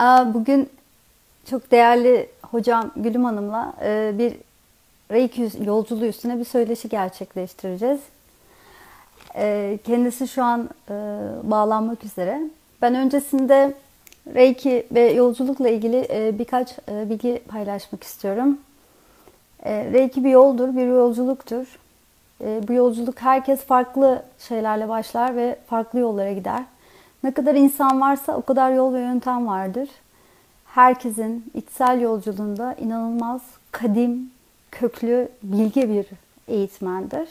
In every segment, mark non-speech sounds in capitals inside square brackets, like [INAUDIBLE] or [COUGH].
Bugün çok değerli hocam Gülüm Hanım'la e, bir Reiki yolculuğu üstüne bir söyleşi gerçekleştireceğiz. E, kendisi şu an e, bağlanmak üzere. Ben öncesinde Reiki ve yolculukla ilgili birkaç bilgi paylaşmak istiyorum. Reiki bir yoldur, bir yolculuktur. Bu yolculuk herkes farklı şeylerle başlar ve farklı yollara gider. Ne kadar insan varsa o kadar yol ve yöntem vardır. Herkesin içsel yolculuğunda inanılmaz kadim, köklü, bilge bir eğitmendir.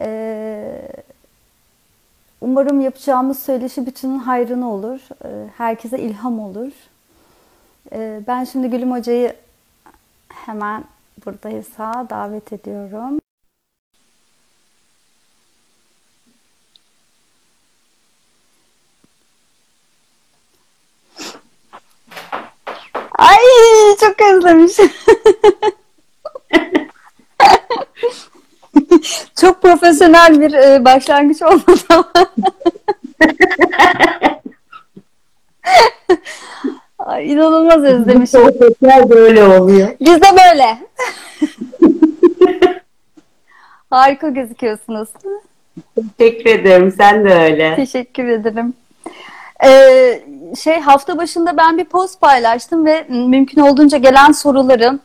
Ee, umarım yapacağımız söyleşi bütünün hayrına olur. Ee, herkese ilham olur. Ee, ben şimdi Gülüm Hoca'yı hemen buradaysa davet ediyorum. Ay çok özlemişim. [LAUGHS] çok profesyonel bir e, başlangıç olmadı ama. [LAUGHS] Ay, inanılmaz özlemişim. Sohbetler böyle oluyor. Biz de böyle. [LAUGHS] Harika gözüküyorsunuz. Teşekkür ederim. Sen de öyle. Teşekkür ederim. Ee, şey hafta başında ben bir post paylaştım ve mümkün olduğunca gelen soruları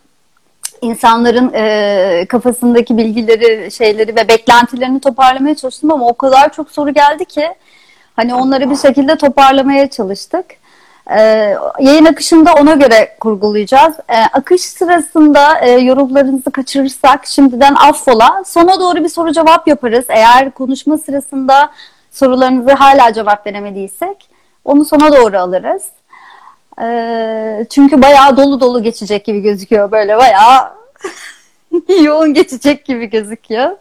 insanların e, kafasındaki bilgileri, şeyleri ve beklentilerini toparlamaya çalıştım ama o kadar çok soru geldi ki hani onları bir şekilde toparlamaya çalıştık. E, yayın akışında ona göre kurgulayacağız. E, akış sırasında e, yorumlarınızı kaçırırsak şimdiden affola. Sona doğru bir soru cevap yaparız. Eğer konuşma sırasında sorularınızı hala cevap veremediysek onu sona doğru alırız. Ee, çünkü bayağı dolu dolu geçecek gibi gözüküyor. Böyle bayağı [LAUGHS] yoğun geçecek gibi gözüküyor.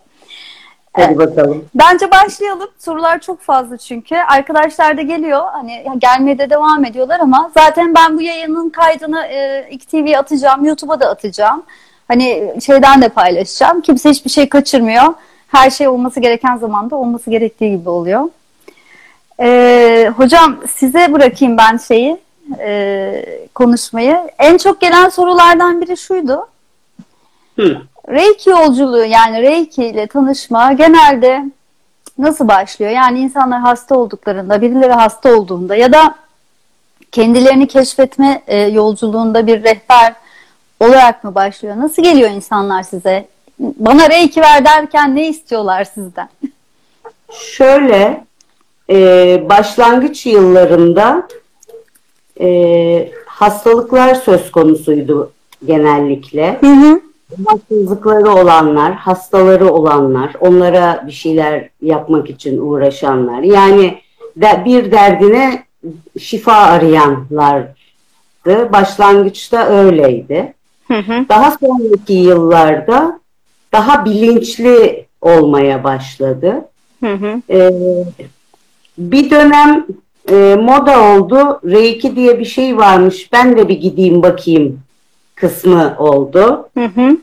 Hadi bakalım. Bence başlayalım. Sorular çok fazla çünkü. Arkadaşlar da geliyor. Hani gelmeye de devam ediyorlar ama zaten ben bu yayının kaydını e, İKTV'ye atacağım. YouTube'a da atacağım. Hani şeyden de paylaşacağım. Kimse hiçbir şey kaçırmıyor. Her şey olması gereken zamanda olması gerektiği gibi oluyor. Ee, hocam size bırakayım ben şeyi e, konuşmayı. En çok gelen sorulardan biri şuydu. Hı. Reiki yolculuğu yani Reiki ile tanışma genelde nasıl başlıyor? Yani insanlar hasta olduklarında, birileri hasta olduğunda ya da kendilerini keşfetme e, yolculuğunda bir rehber olarak mı başlıyor? Nasıl geliyor insanlar size? Bana Reiki ver derken ne istiyorlar sizden? Şöyle e, başlangıç yıllarında e, hastalıklar söz konusuydu genellikle. Hı hı. Hastalıkları olanlar, hastaları olanlar, onlara bir şeyler yapmak için uğraşanlar. Yani de, bir derdine şifa arayanlardı. Başlangıçta öyleydi. Hı hı. Daha sonraki yıllarda daha bilinçli olmaya başladı. Hı hı. Ee, bir dönem e, moda oldu. Reiki diye bir şey varmış. Ben de bir gideyim bakayım kısmı oldu. Hı hı.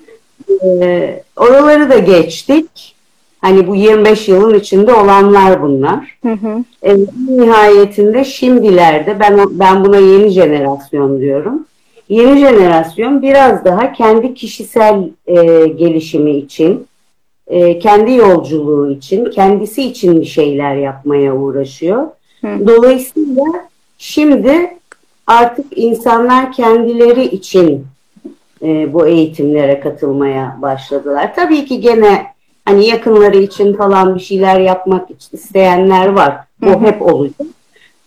Ee, oraları da geçtik. Hani bu 25 yılın içinde olanlar bunlar. Hı hı. E, nihayetinde şimdilerde ben ben buna yeni jenerasyon diyorum. Yeni jenerasyon biraz daha kendi kişisel e, gelişimi için, e, kendi yolculuğu için, kendisi için bir şeyler yapmaya uğraşıyor. Hı. Dolayısıyla şimdi artık insanlar kendileri için e, bu eğitimlere katılmaya başladılar. Tabii ki gene hani yakınları için falan bir şeyler yapmak isteyenler var. Bu Hı hı. hep olacak.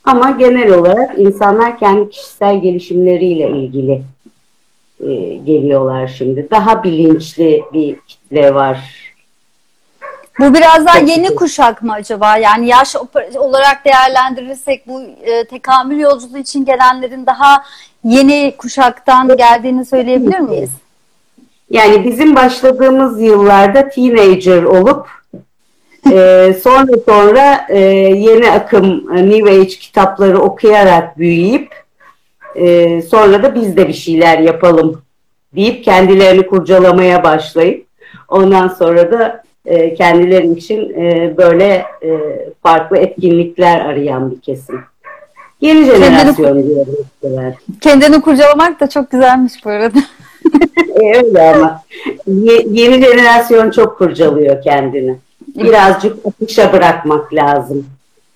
Ama genel olarak insanlar kendi kişisel gelişimleriyle ilgili e, geliyorlar şimdi. Daha bilinçli bir kitle var Bu biraz daha yeni kuşak mı acaba? Yani yaş olarak değerlendirirsek bu e, tekamül yolculuğu için gelenlerin daha yeni kuşaktan geldiğini söyleyebilir miyiz? Yani bizim başladığımız yıllarda teenager olup e, [LAUGHS] sonra sonra e, yeni akım e, New Age kitapları okuyarak büyüyüp e, sonra da biz de bir şeyler yapalım deyip kendilerini kurcalamaya başlayıp ondan sonra da e, kendileri için e, böyle e, farklı etkinlikler arayan bir kesim. Yeni jenerasyon mesela. Kendini kurcalamak da çok güzelmiş bu arada. [LAUGHS] E, öyle ama Ye- yeni jenerasyon çok kurcalıyor kendini. Birazcık akışa bırakmak lazım.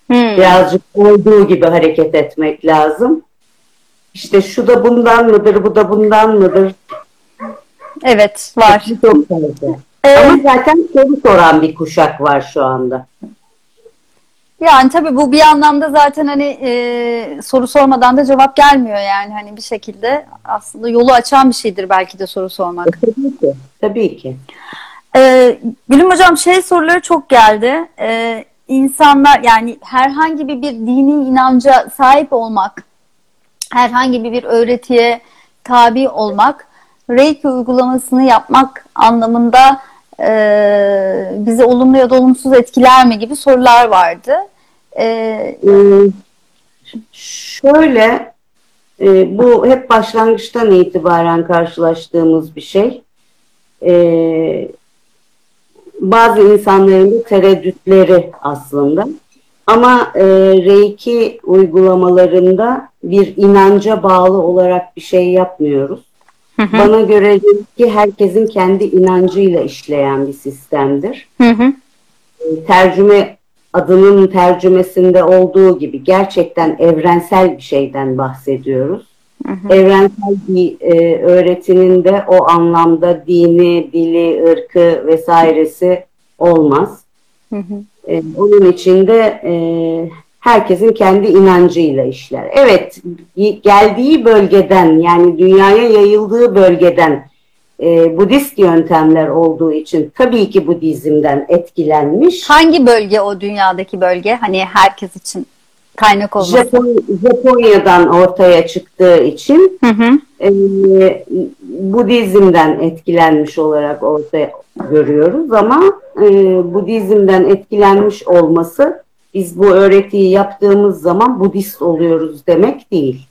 Hmm. Birazcık olduğu gibi hareket etmek lazım. İşte şu da bundan mıdır, bu da bundan mıdır? Evet var. Çok fazla. Ee, Ama zaten soru soran bir kuşak var şu anda. Yani tabii bu bir anlamda zaten hani e, soru sormadan da cevap gelmiyor yani hani bir şekilde aslında yolu açan bir şeydir belki de soru sormak. E, tabii ki. Tabii ki. Ee, Gülüm Hocam şey soruları çok geldi. Ee, insanlar yani herhangi bir, bir dini inanca sahip olmak, herhangi bir, bir öğretiye tabi olmak, Reiki uygulamasını yapmak anlamında e, bizi olumlu ya da olumsuz etkiler mi gibi sorular vardı. Ee, şöyle e, bu hep başlangıçtan itibaren karşılaştığımız bir şey. Ee, bazı insanların tereddütleri aslında. Ama e, Reiki uygulamalarında bir inanca bağlı olarak bir şey yapmıyoruz. Bana göre Reiki herkesin kendi inancıyla işleyen bir sistemdir. hı hı, tercüme adının tercümesinde olduğu gibi gerçekten evrensel bir şeyden bahsediyoruz. Evrensel bir e, öğretinin de o anlamda dini, dili, ırkı vesairesi olmaz. hı hı. E, onun için de e, herkesin kendi inancıyla işler. Evet, geldiği bölgeden yani dünyaya yayıldığı bölgeden e, Budist yöntemler olduğu için tabii ki Budizm'den etkilenmiş. Hangi bölge o dünyadaki bölge? Hani herkes için kaynak olması. Japon, Japonya'dan ortaya çıktığı için Hı hı. e, Budizm'den etkilenmiş olarak ortaya görüyoruz ama e, Budizm'den etkilenmiş olması biz bu öğretiyi yaptığımız zaman Budist oluyoruz demek değil.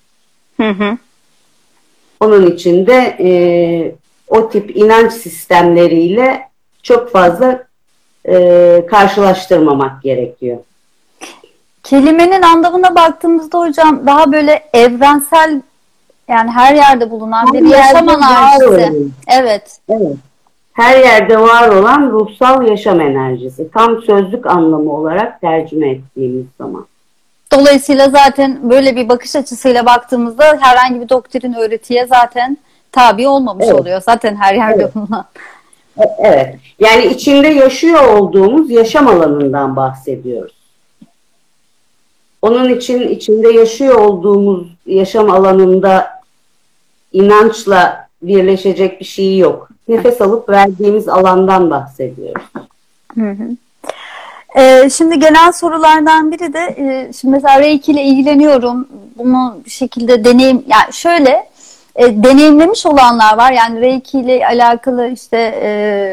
Hı hı. Onun için de e, o tip inanç sistemleriyle çok fazla e, karşılaştırmamak gerekiyor. Kelimenin anlamına baktığımızda hocam daha böyle evrensel yani her yerde bulunan bir yaşam olan. Evet. Evet. Her yerde var olan ruhsal yaşam enerjisi. Tam sözlük anlamı olarak tercüme ettiğimiz zaman. Dolayısıyla zaten böyle bir bakış açısıyla baktığımızda herhangi bir doktrin öğretiye zaten tabi olmamış Evet. oluyor. Zaten her yerde Evet. bulunan. E- Evet. Yani içinde yaşıyor olduğumuz yaşam alanından bahsediyoruz. Onun için içinde yaşıyor olduğumuz yaşam alanında inançla birleşecek bir şey yok. Nefes alıp verdiğimiz alandan bahsediyoruz. Hı hı. Ee, şimdi gelen sorulardan biri de e, şimdi mesela Reiki ile ilgileniyorum. Bunu bir şekilde deneyim yani şöyle e, deneyimlemiş olanlar var. Yani Reiki ile alakalı işte e,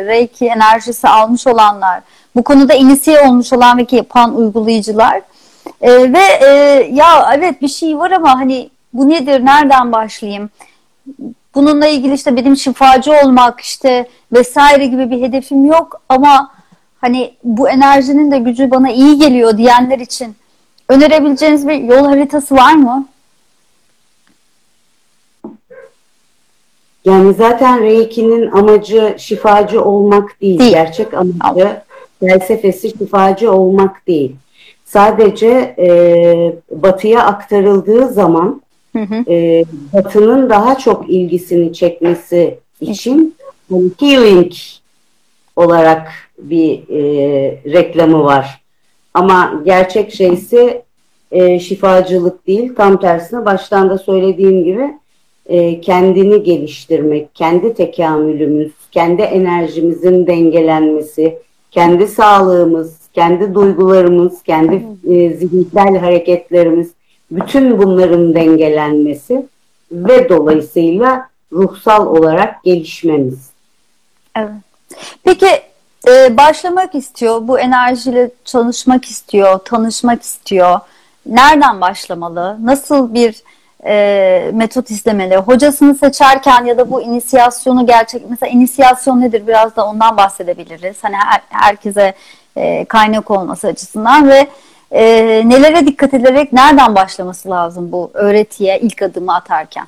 Reiki enerjisi almış olanlar, bu konuda inisiye olmuş olan ve yapan uygulayıcılar. E, ve e, ya evet bir şey var ama hani bu nedir, nereden başlayayım? Bununla ilgili işte benim şifacı olmak işte vesaire gibi bir hedefim yok ama hani bu enerjinin de gücü bana iyi geliyor diyenler için önerebileceğiniz bir yol haritası var mı? Yani zaten Reiki'nin amacı şifacı olmak değil. Değil. Gerçek amacı felsefesi şifacı olmak değil. Sadece e, batıya aktarıldığı zaman Hı hı. e, batının daha çok ilgisini çekmesi için hani healing olarak bir e, reklamı var. Ama gerçek şeysi e, şifacılık değil. Tam tersine baştan da söylediğim gibi e, kendini geliştirmek, kendi tekamülümüz, kendi enerjimizin dengelenmesi, kendi sağlığımız, kendi duygularımız, kendi e, zihinsel hareketlerimiz, bütün bunların dengelenmesi ve dolayısıyla ruhsal olarak gelişmemiz. Evet. Peki e, başlamak istiyor, bu enerjiyle çalışmak istiyor, tanışmak istiyor. Nereden başlamalı? Nasıl bir e, metot izlemeli? Hocasını seçerken ya da bu inisiyasyonu gerçek, mesela inisiyasyon nedir? Biraz da ondan bahsedebiliriz. Hani her- herkese e, kaynak olması açısından ve e, nelere dikkat ederek nereden başlaması lazım bu öğretiye ilk adımı atarken?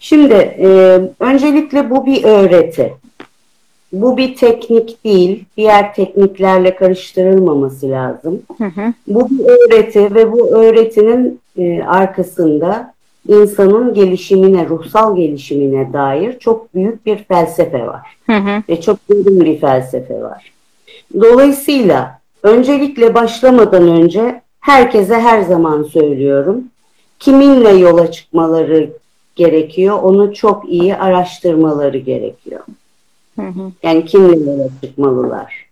Şimdi e, öncelikle bu bir öğreti. Bu bir teknik değil, diğer tekniklerle karıştırılmaması lazım. Hı hı. Bu bir öğreti ve bu öğretinin e, arkasında insanın gelişimine, ruhsal gelişimine dair çok büyük bir felsefe var. Hı hı. Ve çok derin bir felsefe var. Dolayısıyla öncelikle başlamadan önce herkese her zaman söylüyorum. Kiminle yola çıkmaları gerekiyor, onu çok iyi araştırmaları gerekiyor. Hı hı. Yani kimle yola çıkmalılar.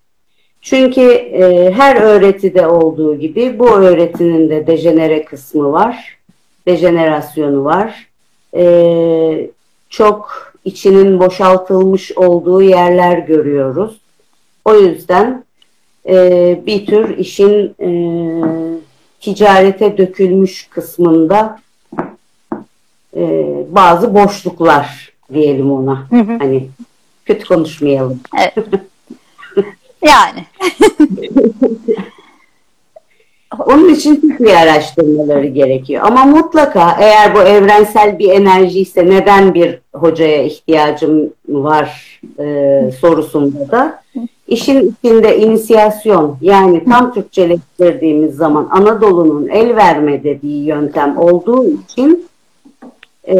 Çünkü e, her öğretide olduğu gibi bu öğretinin de dejenere kısmı var. Dejenerasyonu var. E, çok içinin boşaltılmış olduğu yerler görüyoruz. O yüzden e, bir tür işin e, ticarete dökülmüş kısmında e, bazı boşluklar diyelim ona. Hı hı. Hani kötü konuşmayalım. [LAUGHS] Yani. [LAUGHS] Onun için iyi araştırmaları gerekiyor. Ama mutlaka eğer bu evrensel bir enerji ise neden bir hocaya ihtiyacım var e, sorusunda da işin içinde inisiyasyon yani tam Türkçeleştirdiğimiz zaman Anadolu'nun el verme dediği yöntem olduğu için e,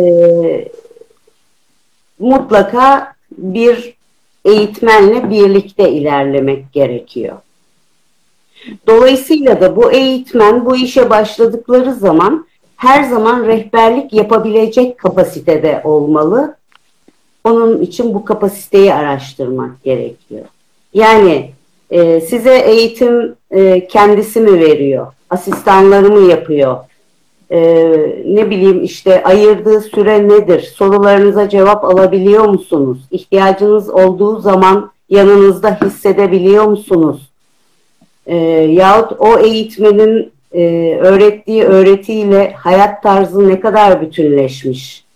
mutlaka bir eğitmenle birlikte ilerlemek gerekiyor. Dolayısıyla da bu eğitmen bu işe başladıkları zaman her zaman rehberlik yapabilecek kapasitede olmalı. Onun için bu kapasiteyi araştırmak gerekiyor. Yani e, size eğitim e, kendisi mi veriyor? Asistanları mı yapıyor? E, ne bileyim işte ayırdığı süre nedir? Sorularınıza cevap alabiliyor musunuz? İhtiyacınız olduğu zaman yanınızda hissedebiliyor musunuz? E, yahut o eğitmenin e, öğrettiği öğretiyle hayat tarzı ne kadar bütünleşmiş?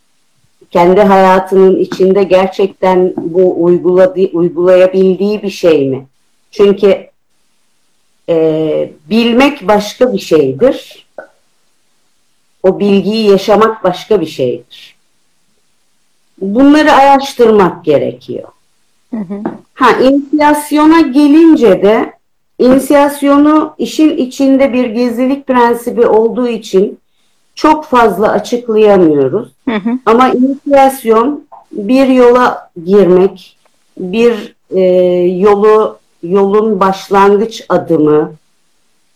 Kendi hayatının içinde gerçekten bu uyguladığı, uygulayabildiği bir şey mi? Çünkü e, bilmek başka bir şeydir. O bilgiyi yaşamak başka bir şeydir. Bunları araştırmak gerekiyor. Hı hı. Ha, inisiyasyona gelince de İnisiyasyonu işin içinde bir gizlilik prensibi olduğu için çok fazla açıklayamıyoruz. Hı hı. Ama inisiyasyon bir yola girmek, bir e, yolu yolun başlangıç adımı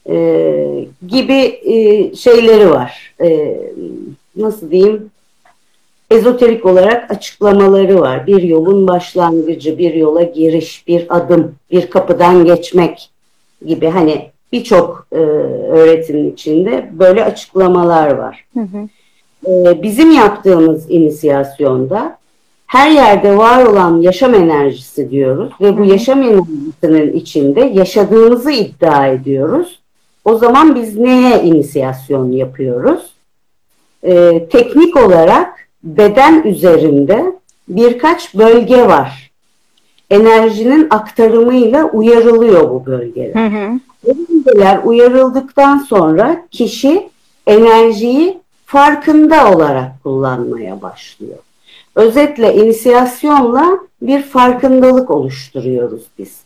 e, gibi e, şeyleri var. E, nasıl diyeyim? Ezoterik olarak açıklamaları var. Bir yolun başlangıcı, bir yola giriş, bir adım, bir kapıdan geçmek gibi hani birçok e, öğretimin içinde böyle açıklamalar var. Hı hı. E, bizim yaptığımız inisiyasyonda her yerde var olan yaşam enerjisi diyoruz ve bu Hı hı. yaşam enerjisinin içinde yaşadığımızı iddia ediyoruz. O zaman biz neye inisiyasyon yapıyoruz? E, teknik olarak beden üzerinde birkaç bölge var enerjinin aktarımıyla uyarılıyor bu bölgeler. Hı hı. Bu bölgeler uyarıldıktan sonra kişi enerjiyi farkında olarak kullanmaya başlıyor. Özetle inisiyasyonla bir farkındalık oluşturuyoruz biz.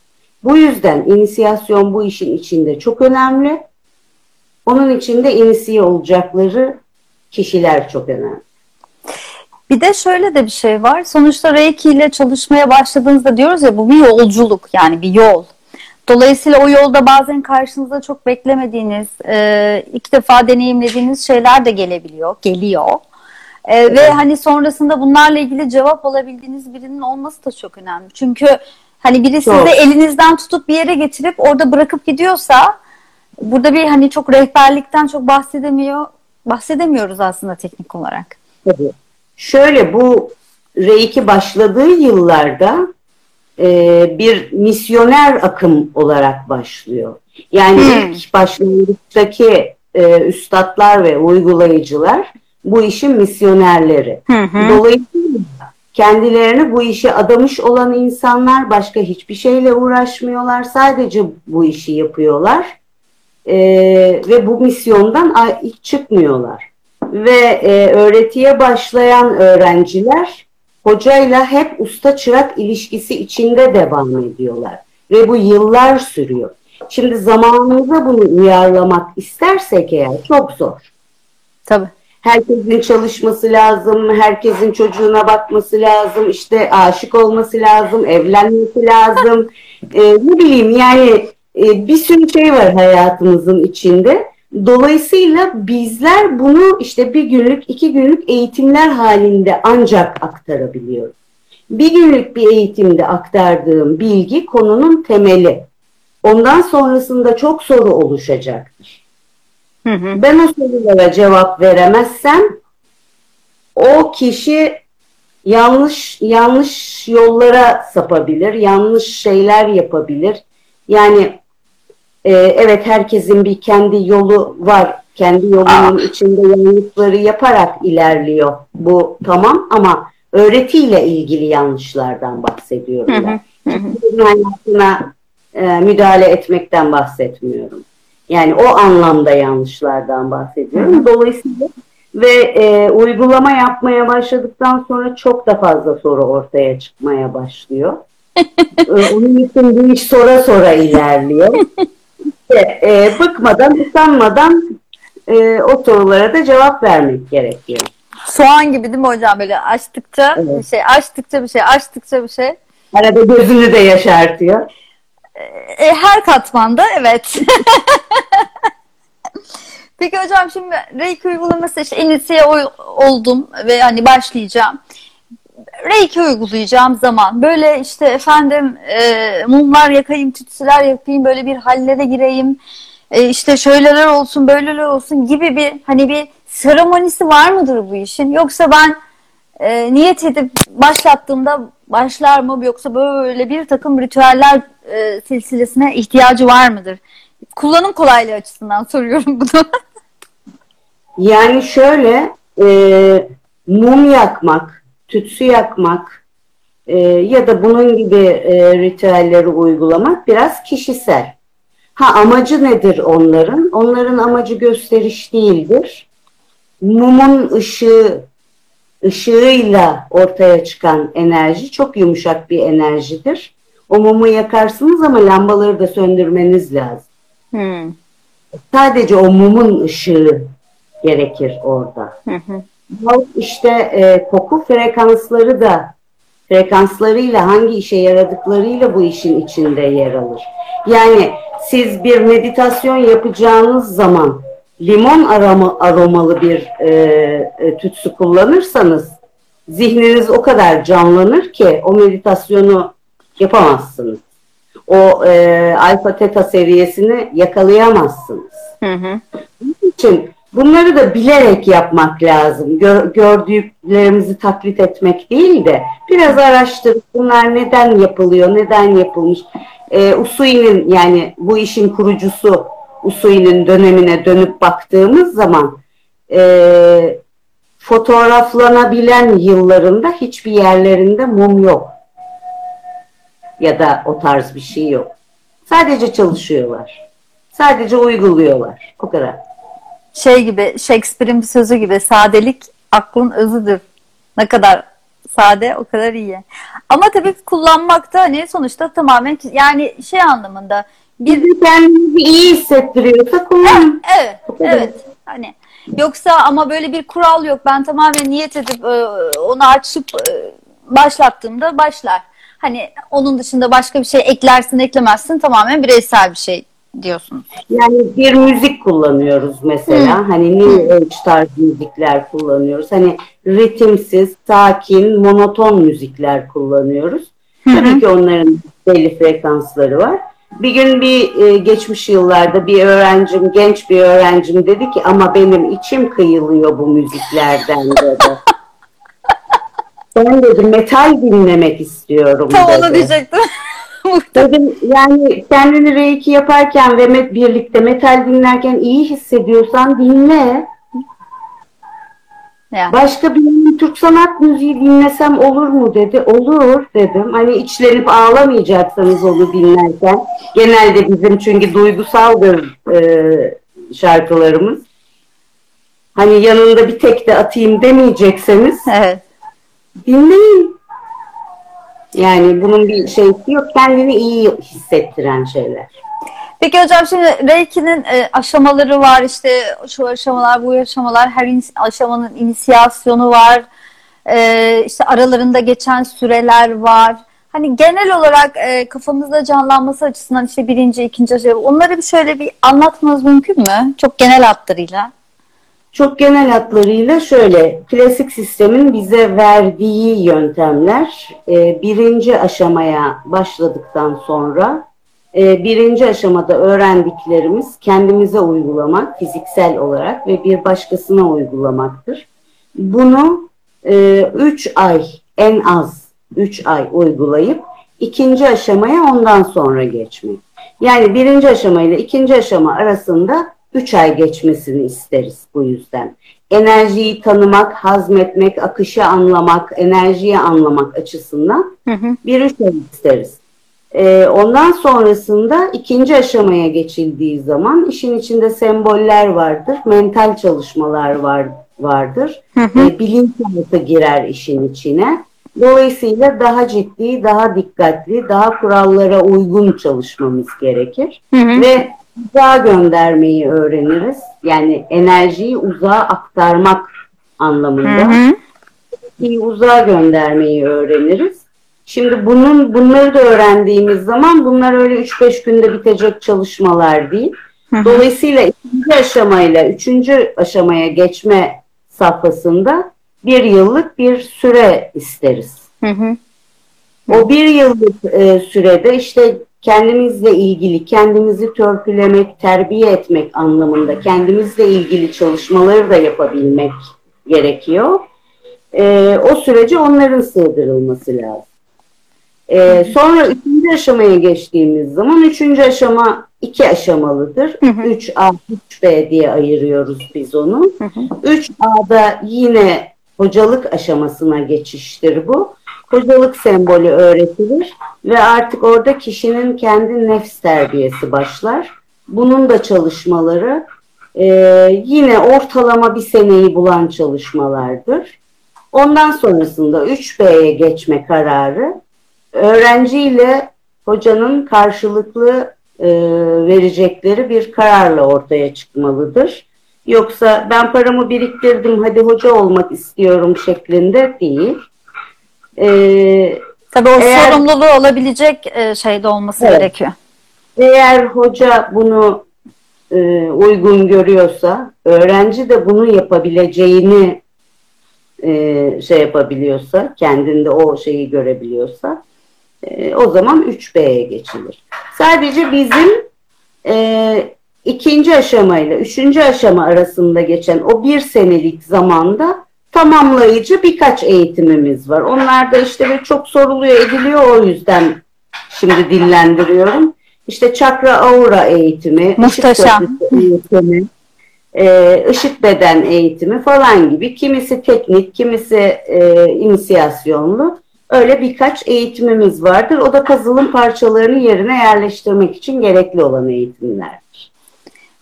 Bu yüzden inisiyasyon bu işin içinde çok önemli. Onun içinde inisiye olacakları kişiler çok önemli. Bir de şöyle de bir şey var. Sonuçta Reiki ile çalışmaya başladığınızda diyoruz ya bu bir yolculuk yani bir yol. Dolayısıyla o yolda bazen karşınıza çok beklemediğiniz, e, ilk defa deneyimlediğiniz şeyler de gelebiliyor, geliyor. E, Ve hani sonrasında bunlarla ilgili cevap alabildiğiniz birinin olması da çok önemli. Çünkü hani biri Çok. sizi elinizden tutup bir yere getirip orada bırakıp gidiyorsa burada bir hani çok rehberlikten çok bahsedemiyor, bahsedemiyoruz aslında teknik olarak. Tabii. Şöyle bu Reiki başladığı yıllarda e, bir misyoner akım olarak başlıyor. Yani Hmm. ilk başlangıçtaki e, üstadlar ve uygulayıcılar bu işin misyonerleri. Hı hı. Dolayısıyla kendilerini bu işe adamış olan insanlar başka hiçbir şeyle uğraşmıyorlar. Sadece bu işi yapıyorlar. e, ve bu misyondan hiç çıkmıyorlar. Ve e, öğretiye başlayan öğrenciler hocayla hep usta çırak ilişkisi içinde devam ediyorlar. Ve bu yıllar sürüyor. Şimdi zamanımıza bunu uyarlamak istersek eğer çok zor. Tabii. Herkesin çalışması lazım, herkesin çocuğuna bakması lazım, işte aşık olması lazım, evlenmesi lazım. [LAUGHS] Ee, ne bileyim yani e, bir sürü şey var hayatımızın içinde. Dolayısıyla bizler bunu işte bir günlük, iki günlük eğitimler halinde ancak aktarabiliyoruz. Bir günlük bir eğitimde aktardığım bilgi konunun temeli. Ondan sonrasında çok soru oluşacaktır. Hı hı. Ben o sorulara cevap veremezsem o kişi yanlış yanlış yollara sapabilir, yanlış şeyler yapabilir. Yani e, evet herkesin bir kendi yolu var. Kendi yolunun Aa. içinde yanlışları yaparak ilerliyor. Bu tamam ama öğretiyle ilgili yanlışlardan bahsediyorum ben. Hı hayatına e, müdahale etmekten bahsetmiyorum. Yani o anlamda yanlışlardan bahsediyorum. Dolayısıyla ve e, uygulama yapmaya başladıktan sonra çok da fazla soru ortaya çıkmaya başlıyor. [LAUGHS] onun için bu iş sonra sonra ilerliyor. [LAUGHS] İşte, e, bıkmadan, usanmadan e, o sorulara da cevap vermek gerekiyor. Soğan gibi değil mi hocam? Böyle açtıkça evet. bir şey, açtıkça bir şey, açtıkça bir şey. Arada gözünü de yaşartıyor. E, her katmanda evet. [LAUGHS] Peki hocam şimdi Reiki uygulaması işte inisiye oldum ve hani başlayacağım. Reiki uygulayacağım zaman böyle işte efendim e, mumlar yakayım, tütsüler yapayım, böyle bir hallere gireyim. E, işte şöyleler olsun, böyleler olsun gibi bir hani bir seremonisi var mıdır bu işin? Yoksa ben e, niyet edip başlattığımda başlar mı yoksa böyle bir takım ritüeller e, silsilesine ihtiyacı var mıdır? Kullanım kolaylığı açısından soruyorum bunu. [LAUGHS] yani şöyle e, mum yakmak, tütsü yakmak e, ya da bunun gibi e, ritüelleri uygulamak biraz kişisel. Ha amacı nedir onların? Onların amacı gösteriş değildir. Mumun ışığı ışığıyla ortaya çıkan enerji çok yumuşak bir enerjidir. O mumu yakarsınız ama lambaları da söndürmeniz lazım. Hmm. Sadece o mumun ışığı gerekir orada. Hı hı. İşte e, koku frekansları da frekanslarıyla hangi işe yaradıklarıyla bu işin içinde yer alır. Yani siz bir meditasyon yapacağınız zaman limon aroma, aromalı bir e, e, tütsü kullanırsanız zihniniz o kadar canlanır ki o meditasyonu yapamazsınız. O e, alfa teta seviyesini yakalayamazsınız. Hı hı. Bunun için bunları da bilerek yapmak lazım. Gör, gördüklerimizi taklit etmek değil de biraz araştırıp bunlar neden yapılıyor, neden yapılmış. E, Usui'nin yani bu işin kurucusu Usui'nin dönemine dönüp baktığımız zaman e, fotoğraflanabilen yıllarında hiçbir yerlerinde mum yok. Ya da o tarz bir şey yok. Sadece çalışıyorlar. Sadece uyguluyorlar. O kadar. Şey gibi Shakespeare'in bir sözü gibi sadelik aklın özüdür. Ne kadar sade o kadar iyi. Ama tabii kullanmak da hani sonuçta tamamen yani şey anlamında bir kendimizi iyi hissettiriyorsa kullan. Evet, evet. Hani yoksa ama böyle bir kural yok. Ben tamamen niyet edip e, onu açıp e, başlattığımda başlar. Hani onun dışında başka bir şey eklersin eklemezsin tamamen bireysel bir şey diyorsun. Yani bir müzik kullanıyoruz mesela. Hmm. Hani New Age tarzı müzikler kullanıyoruz. Hani ritimsiz, sakin, monoton müzikler kullanıyoruz. Tabii ki onların belli frekansları var. Bir gün bir e, geçmiş yıllarda bir öğrencim, genç bir öğrencim dedi ki ama benim içim kıyılıyor bu müziklerden dedi. [LAUGHS] ben dedim metal dinlemek istiyorum Tam dedi. onu diyecektim. Dedim yani kendini reiki yaparken ve met, birlikte metal dinlerken iyi hissediyorsan dinle. Ya. Başka bir Türk sanat müziği dinlesem olur mu dedi. Olur dedim. Hani içlenip ağlamayacaksanız onu dinlerken. Genelde bizim çünkü duygusaldır e, şarkılarımız. Hani yanında bir tek de atayım demeyecekseniz Evet. dinleyin. Yani bunun bir şeysi yok. Kendini iyi hissettiren şeyler. Peki hocam şimdi Reiki'nin e, aşamaları var işte şu aşamalar bu aşamalar her aşamanın inisiyasyonu var E, işte aralarında geçen süreler var. Hani genel olarak e, kafamızda canlanması açısından işte birinci, ikinci aşama onları bir şöyle bir anlatmanız mümkün mü? Çok genel hatlarıyla. Çok genel hatlarıyla şöyle, klasik sistemin bize verdiği yöntemler e, birinci aşamaya başladıktan sonra e, birinci aşamada öğrendiklerimiz kendimize uygulamak fiziksel olarak ve bir başkasına uygulamaktır. Bunu 3 ay en az 3 ay uygulayıp ikinci aşamaya ondan sonra geçmek. Yani birinci aşama ile ikinci aşama arasında 3 ay geçmesini isteriz bu yüzden. Enerjiyi tanımak, hazmetmek, akışı anlamak, enerjiyi anlamak açısından Hı hı. bir üç ay isteriz. Ee, ondan sonrasında ikinci aşamaya geçildiği zaman işin içinde semboller vardır, mental çalışmalar var vardır, Hı hı. e, bilinçaltı girer işin içine. Dolayısıyla daha ciddi, daha dikkatli, daha kurallara uygun çalışmamız gerekir Hı hı. ve uzağa göndermeyi öğreniriz. Yani enerjiyi uzağa aktarmak anlamında Hı hı. iyi uzağa göndermeyi öğreniriz. Şimdi bunun bunları da öğrendiğimiz zaman bunlar öyle 3-5 günde bitecek çalışmalar değil. Hı hı. Dolayısıyla ikinci aşamayla üçüncü aşamaya geçme safhasında bir yıllık bir süre isteriz. Hı hı. O bir yıllık e, sürede işte kendimizle ilgili, kendimizi törpülemek, terbiye etmek anlamında kendimizle ilgili çalışmaları da yapabilmek gerekiyor. E, o sürece onların sığdırılması lazım. E, sonra üçüncü aşamaya geçtiğimiz zaman üçüncü aşama iki aşamalıdır. Hı hı. 3A, 3B diye ayırıyoruz biz onu. Hı hı. 3A'da yine hocalık aşamasına geçiştir bu. Hocalık sembolü öğretilir ve artık orada kişinin kendi nefs terbiyesi başlar. Bunun da çalışmaları e, yine ortalama bir seneyi bulan çalışmalardır. Ondan sonrasında 3B'ye geçme kararı öğrenciyle hocanın karşılıklı e, verecekleri bir kararla ortaya çıkmalıdır. Yoksa ben paramı biriktirdim hadi hoca olmak istiyorum şeklinde değil. Ee, Tabii o Eğer- sorumluluğu olabilecek e, şeyde olması Evet. gerekiyor. eğer hoca bunu e, uygun görüyorsa, öğrenci de bunu yapabileceğini e, şey yapabiliyorsa, kendinde o şeyi görebiliyorsa, e, o zaman 3B'ye geçilir. Sadece bizim e, ikinci aşamayla üçüncü aşama arasında geçen o bir senelik zamanda tamamlayıcı birkaç eğitimimiz var. Onlar da işte böyle çok soruluyor ediliyor o yüzden şimdi dillendiriyorum. İşte çakra aura eğitimi, Muhteşem. eğitimi, e, ışık beden eğitimi falan gibi. Kimisi teknik, kimisi e, inisiyasyonlu. Öyle birkaç eğitimimiz vardır. O da puzzle'ın parçalarını yerine yerleştirmek için gerekli olan eğitimlerdir.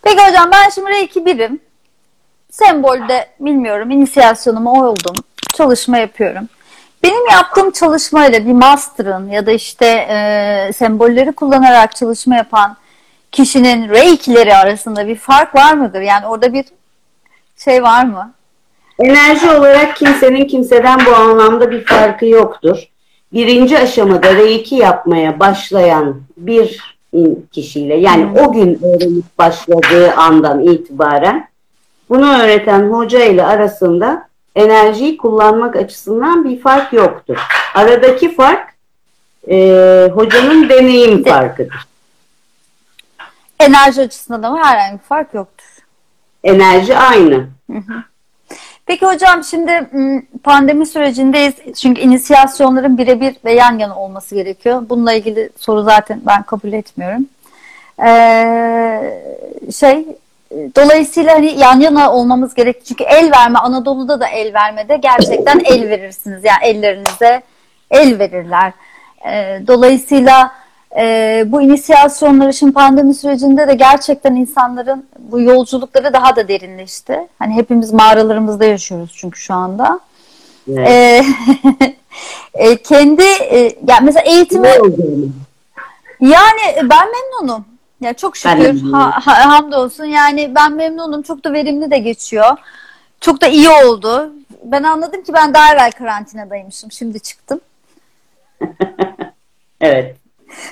Peki hocam ben şimdi Reiki birim. Sembolde bilmiyorum inisiyasyonumu oldum. Çalışma yapıyorum. Benim yaptığım çalışmayla bir master'ın ya da işte e, sembolleri kullanarak çalışma yapan kişinin Reiki'leri arasında bir fark var mıdır? Yani orada bir şey var mı? Enerji olarak kimsenin kimseden bu anlamda bir farkı yoktur. Birinci aşamada Reiki yapmaya başlayan bir kişiyle yani o gün öğrenip başladığı andan itibaren bunu öğreten hoca ile arasında enerjiyi kullanmak açısından bir fark yoktur. Aradaki fark e, hocanın deneyim De- farkıdır. Enerji açısından ama herhangi bir fark yoktur. Enerji aynı. Peki hocam şimdi pandemi sürecindeyiz. Çünkü inisiyasyonların birebir ve yan yana olması gerekiyor. Bununla ilgili soru zaten ben kabul etmiyorum. Ee, şey dolayısıyla hani yan yana olmamız gerek. Çünkü el verme Anadolu'da da el vermede gerçekten el verirsiniz. Yani ellerinize el verirler. E, dolayısıyla e, bu inisiyasyonları şimdi pandemi sürecinde de gerçekten insanların bu yolculukları daha da derinleşti. Hani hepimiz mağaralarımızda yaşıyoruz çünkü şu anda. Evet. E, [LAUGHS] e, kendi e, yani mesela eğitimi yani ben memnunum. Ya çok şükür ha, ha- hamdolsun. Yani ben memnunum. Çok da verimli de geçiyor. Çok da iyi oldu. Ben anladım ki ben daha evvel karantinadaymışım. Şimdi çıktım. [LAUGHS] Evet.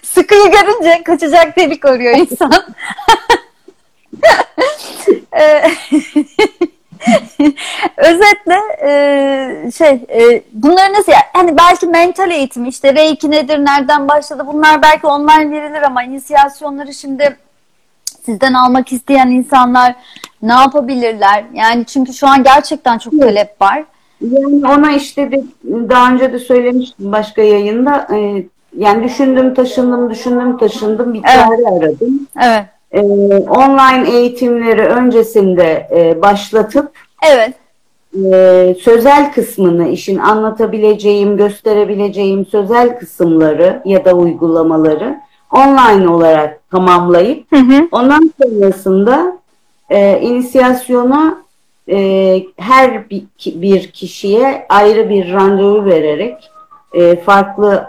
Sıkıyı görünce kaçacak delik arıyor insan. [LAUGHS] [LAUGHS] [LAUGHS] Özetle e, şey e, bunları nasıl yani hani belki mental eğitim işte reiki nedir nereden başladı bunlar belki online verilir ama inisiyasyonları şimdi sizden almak isteyen insanlar ne yapabilirler? Yani çünkü şu an gerçekten çok talep var. Yani ona işte de, daha önce de söylemiştim başka yayında. e, yani düşündüm taşındım düşündüm taşındım bir Evet. çare aradım. Evet. E, online eğitimleri öncesinde e, başlatıp Evet. e, sözel kısmını işin anlatabileceğim, gösterebileceğim sözel kısımları ya da uygulamaları online olarak tamamlayıp Hı hı. ondan sonrasında e, inisiyasyona e, her bir, bir kişiye ayrı bir randevu vererek e, farklı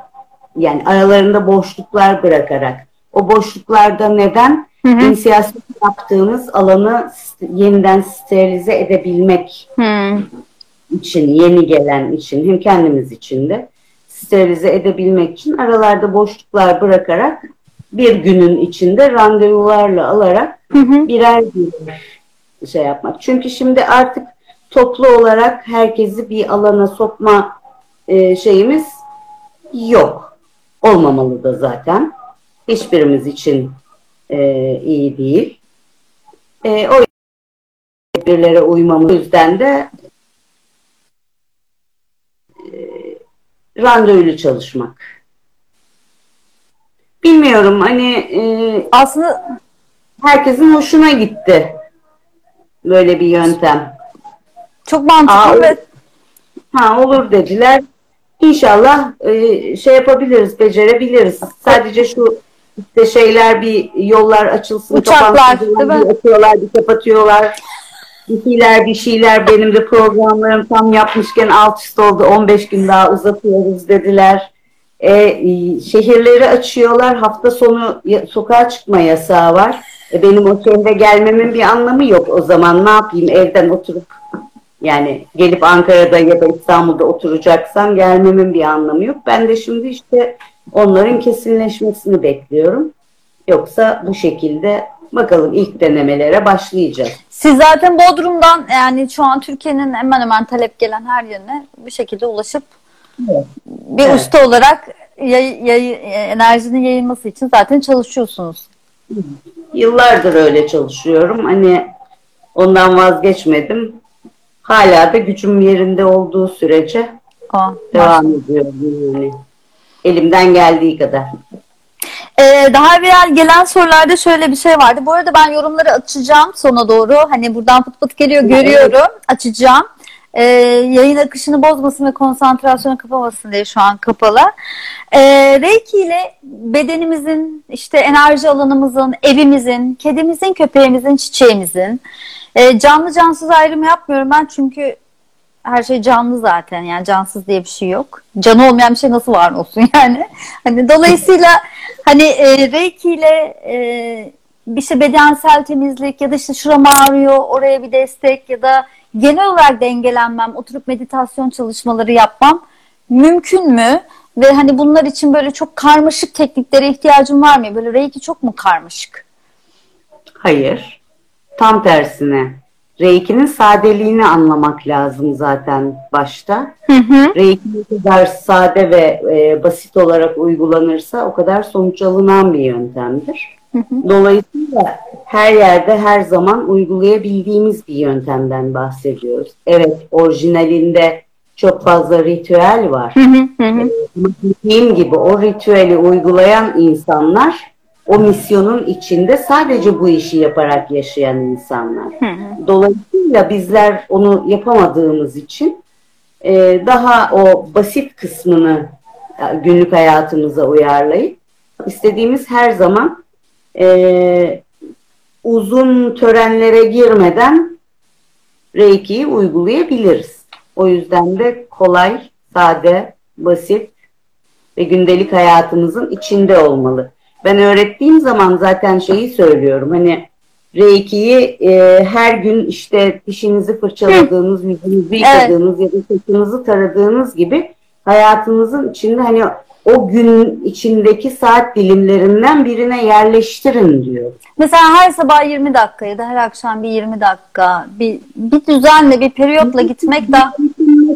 yani aralarında boşluklar bırakarak o boşluklarda neden Hı hı. inisiyasyon yaptığımız alanı yeniden sterilize edebilmek Hı. için, yeni gelen için hem kendimiz için de sterilize edebilmek için aralarda boşluklar bırakarak bir günün içinde randevularla alarak Hı hı. birer birer şey yapmak. Çünkü şimdi artık toplu olarak herkesi bir alana sokma e, şeyimiz yok. Olmamalı da zaten. Hiçbirimiz için e, iyi değil. E, o birbirlere uymamız yüzden de e, randevulu çalışmak. Bilmiyorum hani e, Aslında herkesin hoşuna gitti böyle bir yöntem. çok mantıklı Aa, ve Ha olur dediler. İnşallah e, şey yapabiliriz, becerebiliriz. Sadece şu işte şeyler bir yollar açılsın, Uçaklar, değil mi? bir açıyorlar, bir kapatıyorlar. Bir şeyler, bir şeyler benim de programlarım tam yapmışken alt üst oldu. 15 gün daha uzatıyoruz dediler. E, e, şehirleri açıyorlar. Hafta sonu sokağa çıkma yasağı var. E, benim o şehre gelmemin bir anlamı yok o zaman. Ne yapayım evden oturup yani gelip Ankara'da ya da İstanbul'da oturacaksam gelmemin bir anlamı yok. Ben de şimdi işte onların kesinleşmesini bekliyorum. Yoksa bu şekilde bakalım ilk denemelere başlayacağız. siz zaten Bodrum'dan yani şu an Türkiye'nin hemen hemen talep gelen her yerine bir şekilde ulaşıp Evet. bir Evet. usta olarak yay, yay- enerjinin yayılması için zaten çalışıyorsunuz. Yıllardır öyle çalışıyorum. Hani ondan vazgeçmedim. Hala da gücüm yerinde olduğu sürece Aa, devam ediyorum yani. Elimden geldiği kadar. Ee, daha evvel gelen sorularda şöyle bir şey vardı. Bu arada ben yorumları açacağım sona doğru. Hani buradan pıt pıt geliyor görüyorum. Açacağım. Ee, yayın akışını bozmasın ve konsantrasyonu kapamasın diye şu an kapalı. Ee, Reiki ile bedenimizin, işte enerji alanımızın, evimizin, kedimizin, köpeğimizin, çiçeğimizin e, canlı cansız ayrımı yapmıyorum ben çünkü her şey canlı zaten yani cansız diye bir şey yok. Canı olmayan bir şey nasıl var olsun [LAUGHS] yani. Hani dolayısıyla hani e, Reiki ile e, bir şey bedensel temizlik ya da işte şuram ağrıyor oraya bir destek ya da genel olarak dengelenmem, oturup meditasyon çalışmaları yapmam mümkün mü? Ve hani bunlar için böyle çok karmaşık tekniklere ihtiyacım var mı? Böyle Reiki çok mu karmaşık? Hayır. Tam tersine. Reiki'nin sadeliğini anlamak lazım zaten başta. Hı hı. Reiki ne kadar sade ve e, basit olarak uygulanırsa o kadar sonuç alınan bir yöntemdir. Dolayısıyla her yerde her zaman uygulayabildiğimiz bir yöntemden bahsediyoruz. Evet orijinalinde çok fazla ritüel var. Hı hı hı hı. Dediğim gibi o ritüeli uygulayan insanlar o misyonun içinde sadece bu işi yaparak yaşayan insanlar. Dolayısıyla bizler onu yapamadığımız için e, daha o basit kısmını e, günlük hayatımıza uyarlayıp istediğimiz her zaman e, uzun törenlere girmeden Reiki'yi uygulayabiliriz. O yüzden de kolay, sade, basit ve gündelik hayatımızın içinde olmalı. Ben öğrettiğim zaman zaten şeyi söylüyorum. Hani Reiki'yi e, her gün işte dişinizi fırçaladığınız, yüzünüzü yıkadığınız ya da saçınızı taradığınız gibi hayatınızın içinde hani o gün içindeki saat dilimlerinden birine yerleştirin diyor. Mesela her sabah 20 dakika ya da her akşam bir 20 dakika bir, bir düzenle bir periyotla gitmek daha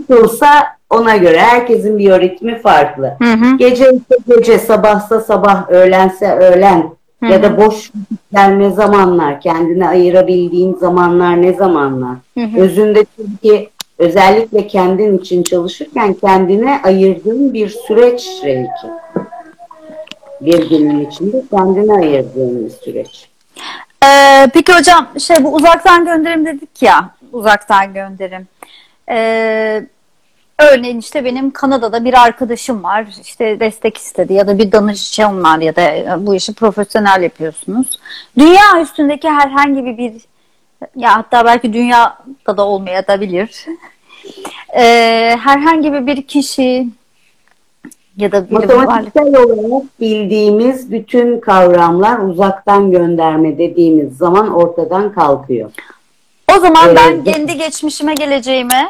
Nasılsa ona göre herkesin biyoritmi farklı. Hı hı. Gece ise gece, sabahsa sabah, öğlense öğlen ya da boş ne zamanlar, kendine ayırabildiğin zamanlar ne zamanlar. Özünde çünkü özellikle kendin için çalışırken kendine ayırdığın bir süreç reiki. Bir günün içinde kendine ayırdığın bir süreç. Ee, peki hocam şey bu uzaktan gönderim dedik ya uzaktan gönderim. Ee, örneğin işte benim Kanada'da bir arkadaşım var işte destek istedi ya da bir danışçım var ya da e, bu işi profesyonel yapıyorsunuz. Dünya üstündeki herhangi bir, ya hatta belki dünyada da olmayabilir. Ee, herhangi bir, kişi ya da. Matematiksel olarak bildiğimiz bütün kavramlar uzaktan gönderme dediğimiz zaman ortadan kalkıyor. O zaman ben Evet. kendi geçmişime geleceğime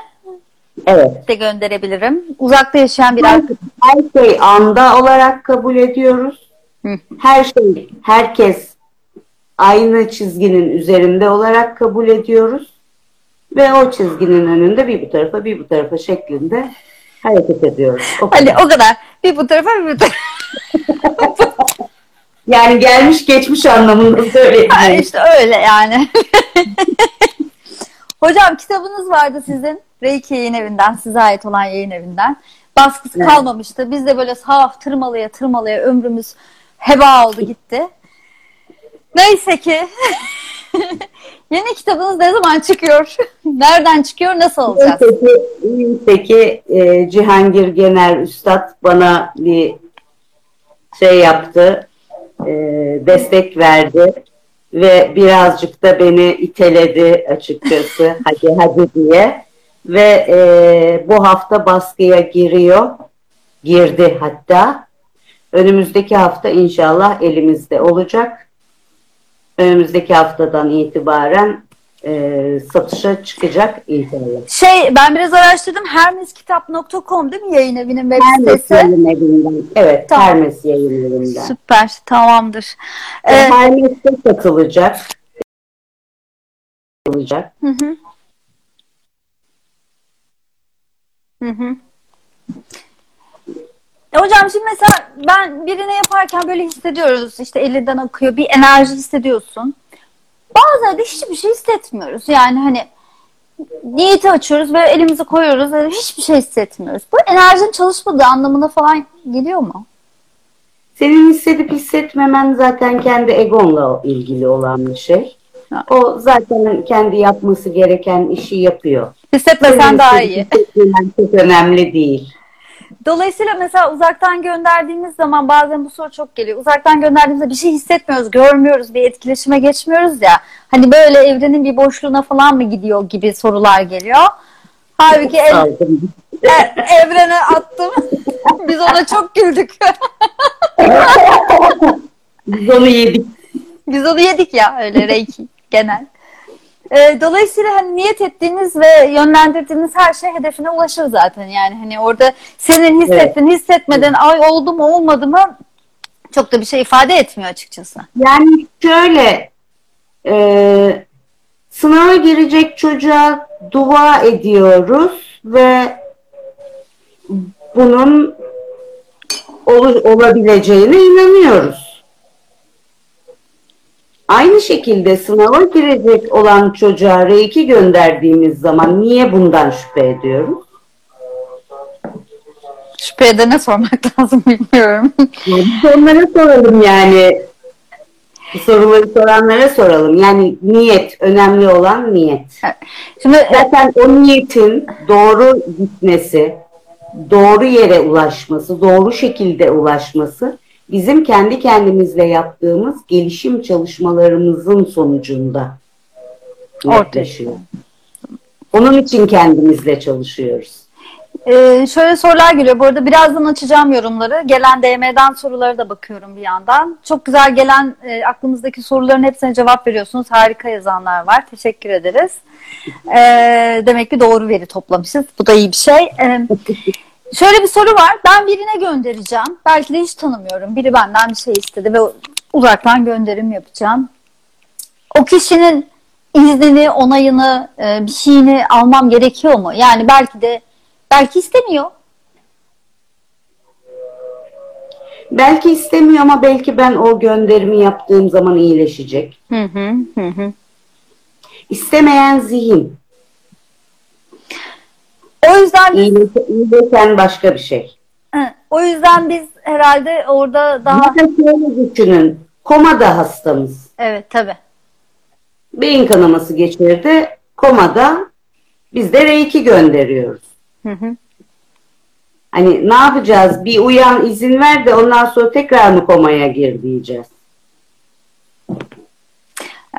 Evet. de gönderebilirim. Uzakta yaşayan bir Her, her şey anda olarak kabul ediyoruz. Hı. Her şey, herkes aynı çizginin üzerinde olarak kabul ediyoruz. Ve o çizginin önünde bir bu tarafa bir bu tarafa şeklinde hareket ediyoruz. O kadar. Hani o kadar. Bir bu tarafa bir bu tarafa. [LAUGHS] Yani gelmiş geçmiş anlamında Ha, söyleyebilirim. işte öyle yani. [LAUGHS] Hocam kitabınız vardı sizin. Reiki yayın evinden, size ait olan yayın evinden. Baskısı Evet. kalmamıştı. Biz de böyle saf tırmalaya tırmalaya ömrümüz heba oldu gitti. Neyse ki [LAUGHS] [LAUGHS] yeni kitabınız ne zaman çıkıyor? [LAUGHS] Nereden çıkıyor? Nasıl olacak? Peki, peki e, Cihangir Genel Üstad bana bir şey yaptı, e, destek verdi ve birazcık da beni iteledi açıkçası [LAUGHS] hadi hadi diye ve e, bu hafta baskıya giriyor, girdi hatta. Önümüzdeki hafta inşallah elimizde olacak. Önümüzdeki haftadan itibaren e, satışa çıkacak inşallah. Şey ben biraz araştırdım. Hermeskitap.com değil mi yayın evinin web Hermes sitesi? yayın evinden. Evet, Tamam. Hermes yayın evinden. Süper, tamamdır. Ve Ee, Hermes'te satılacak. Satılacak. hı hı. Hı hı. E hocam şimdi mesela ben birine yaparken böyle hissediyoruz. İşte elinden akıyor. Bir enerji hissediyorsun. Bazen de hiçbir şey hissetmiyoruz. Yani hani niyeti açıyoruz ve elimizi koyuyoruz ve hiçbir şey hissetmiyoruz. Bu enerjinin çalışmadığı anlamına falan geliyor mu? Senin hissedip hissetmemen zaten kendi egonla ilgili olan bir şey. O zaten kendi yapması gereken işi yapıyor. Hissetmesen Senin daha iyi. hissetmemen çok önemli değil. Dolayısıyla mesela uzaktan gönderdiğimiz zaman bazen bu soru çok geliyor. Uzaktan gönderdiğimizde bir şey hissetmiyoruz, görmüyoruz, bir etkileşime geçmiyoruz ya. Hani böyle evrenin bir boşluğuna falan mı gidiyor gibi sorular geliyor. Halbuki ev- e- evrene attım. [LAUGHS] Biz ona çok güldük. [LAUGHS] Biz onu yedik. Biz onu yedik ya öyle reiki genel. Ee, dolayısıyla hani niyet ettiğiniz ve yönlendirdiğiniz her şey hedefine ulaşır zaten. Yani hani orada senin hissettin, hissetmeden ay oldu mu olmadı mı çok da bir şey ifade etmiyor açıkçası. Yani şöyle e, sınava girecek çocuğa dua ediyoruz ve bunun ol- olabileceğine inanıyoruz. Aynı şekilde sınava girecek olan çocuğa reiki gönderdiğimiz zaman niye bundan şüphe ediyoruz? Şüphe edene sormak [LAUGHS] lazım bilmiyorum. Biz onlara soralım yani. Bu soruları soranlara soralım. Yani niyet, önemli olan niyet. Şimdi Zaten o niyetin doğru gitmesi, doğru yere ulaşması, doğru şekilde ulaşması bizim kendi kendimizle yaptığımız gelişim çalışmalarımızın sonucunda Ortaya. Onun için kendimizle çalışıyoruz. Ee, şöyle sorular geliyor. Bu arada birazdan açacağım yorumları. Gelen DM'den sorulara da bakıyorum bir yandan. Çok güzel gelen e, aklımızdaki soruların hepsine cevap veriyorsunuz. Harika yazanlar var. Teşekkür ederiz. Ee, demek ki doğru veri toplamışız. Bu da iyi bir şey. Ee, şöyle bir soru var. Ben birine göndereceğim. Belki de hiç tanımıyorum. Biri benden bir şey istedi ve uzaktan gönderim yapacağım. O kişinin iznini, onayını, e, bir şeyini almam gerekiyor mu? Yani belki de belki istemiyor. Belki istemiyor ama belki ben o gönderimi yaptığım zaman iyileşecek. Hı hı hı hı. İstemeyen zihin. O yüzden iyileşen başka bir şey. O yüzden biz herhalde orada daha Bir de şöyle düşünün. Komada hastamız. evet tabi. Beyin kanaması geçirdi. Komada biz de reiki gönderiyoruz. Hı hı. Hani ne yapacağız? Bir uyan izin ver de ondan sonra tekrar mı komaya gir diyeceğiz.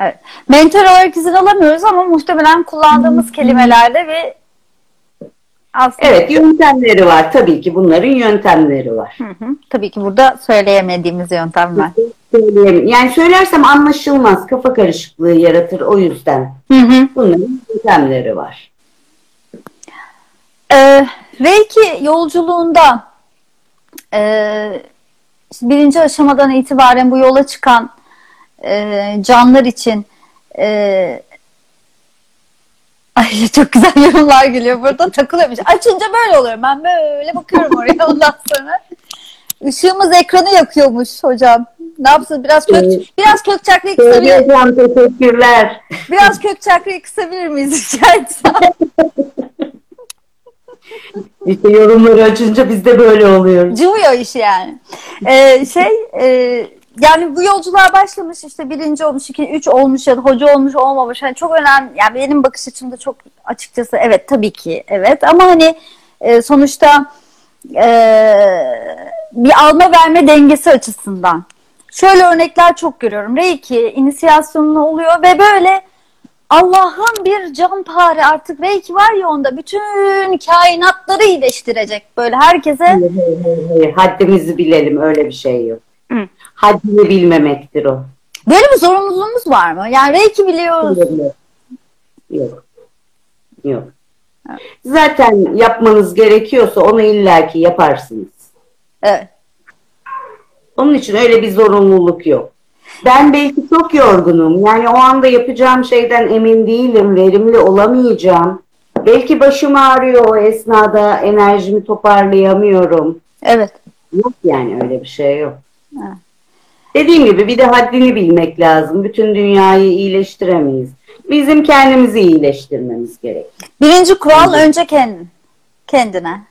Evet. Mentor olarak izin alamıyoruz ama muhtemelen kullandığımız kelimelerde ve aslında Evet yöntemleri var. Tabii ki bunların yöntemleri var. Hı hı. tabii ki burada söyleyemediğimiz yöntemler. Söyleyeyim. Yani söylersem anlaşılmaz. Kafa karışıklığı yaratır o yüzden. Hı hı. Bunların yöntemleri var. Ee, Reiki yolculuğunda e, birinci aşamadan itibaren bu yola çıkan e, canlar için e, Ay çok güzel yorumlar geliyor burada takılıyormuş. Açınca böyle oluyor. Ben böyle bakıyorum oraya [LAUGHS] ondan sonra. Işığımız ekranı yakıyormuş hocam. Ne yapsın? Biraz kök, biraz kök çakrayı kısabilir, Söyleyeceğim teşekkürler. biraz kök çakrayı kısabilir miyiz rica etsem? [LAUGHS] İşte yorumları açınca biz de böyle oluyoruz. Cıvıyor iş yani. Ee, şey e, yani bu yolculuğa başlamış işte birinci olmuş, iki, üç olmuş ya da hoca olmuş olmamış. Hani çok önemli. Yani benim bakış açımda çok açıkçası evet tabii ki evet ama hani e, sonuçta e, bir alma verme dengesi açısından. Şöyle örnekler çok görüyorum. Reiki inisiyasyonlu oluyor ve böyle Allah'ın bir canpare artık Reiki var ya onda bütün kainatları iyileştirecek. Böyle herkese. Haddimizi bilelim öyle bir şey yok. Haddini bilmemektir o. böyle bir zorunluluğumuz var mı? Yani Reiki biliyoruz. Yok. Yok. Yok. Zaten yapmanız gerekiyorsa onu illaki yaparsınız. Evet. Onun için öyle bir zorunluluk yok. Ben belki çok yorgunum. Yani o anda yapacağım şeyden emin değilim. Verimli olamayacağım. Belki başım ağrıyor o esnada. Enerjimi toparlayamıyorum. Evet. Yok yani öyle bir şey yok. Evet. Dediğim gibi bir de haddini bilmek lazım. Bütün dünyayı iyileştiremeyiz. Bizim kendimizi iyileştirmemiz gerek. Birinci kural önce kendin. Kendine.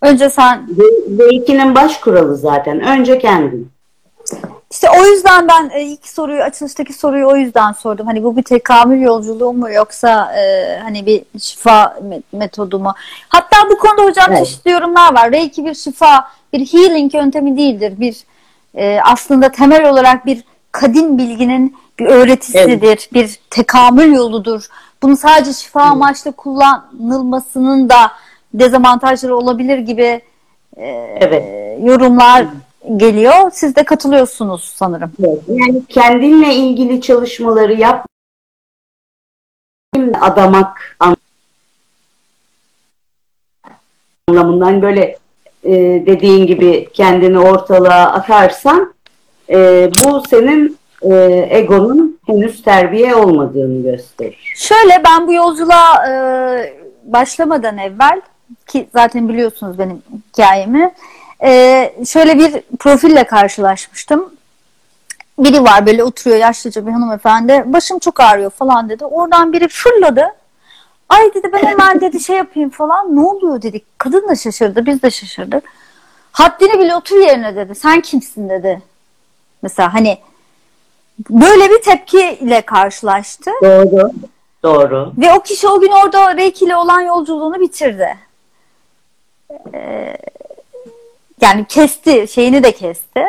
Önce sen. Ve baş kuralı zaten. Önce kendin. İşte o yüzden ben e, ilk soruyu, açılıştaki soruyu o yüzden sordum. Hani bu bir tekamül yolculuğu mu yoksa e, hani bir şifa me- metodu mu? Hatta bu konuda hocam Evet. çeşitli yorumlar var. Reiki bir şifa, bir healing yöntemi değildir. Bir e, aslında temel olarak bir kadim bilginin bir öğretisidir. Bir tekamül yoludur. Bunu sadece şifa amaçlı kullanılmasının da dezavantajları olabilir gibi e, Evet. yorumlar geliyor. Siz de katılıyorsunuz sanırım. Evet, Yani kendinle ilgili çalışmaları yap adamak anlamından böyle e, dediğin gibi kendini ortalığa atarsan e, bu senin e, egonun henüz terbiye olmadığını gösterir. Şöyle ben bu yolculuğa e, başlamadan evvel ki zaten biliyorsunuz benim hikayemi e, şöyle bir profille karşılaşmıştım. Biri var böyle oturuyor yaşlıca bir hanımefendi başım çok ağrıyor falan dedi. Oradan biri fırladı. Ay dedi ben hemen dedi şey yapayım falan. Ne oluyor dedik. Kadın da şaşırdı biz de şaşırdık. Haddini bile otur yerine dedi. Sen kimsin dedi. Mesela hani böyle bir tepkiyle karşılaştı. Doğru. Doğru. Ve o kişi o gün orada Reiki ile olan yolculuğunu bitirdi. Ee, yani kesti, şeyini de kesti.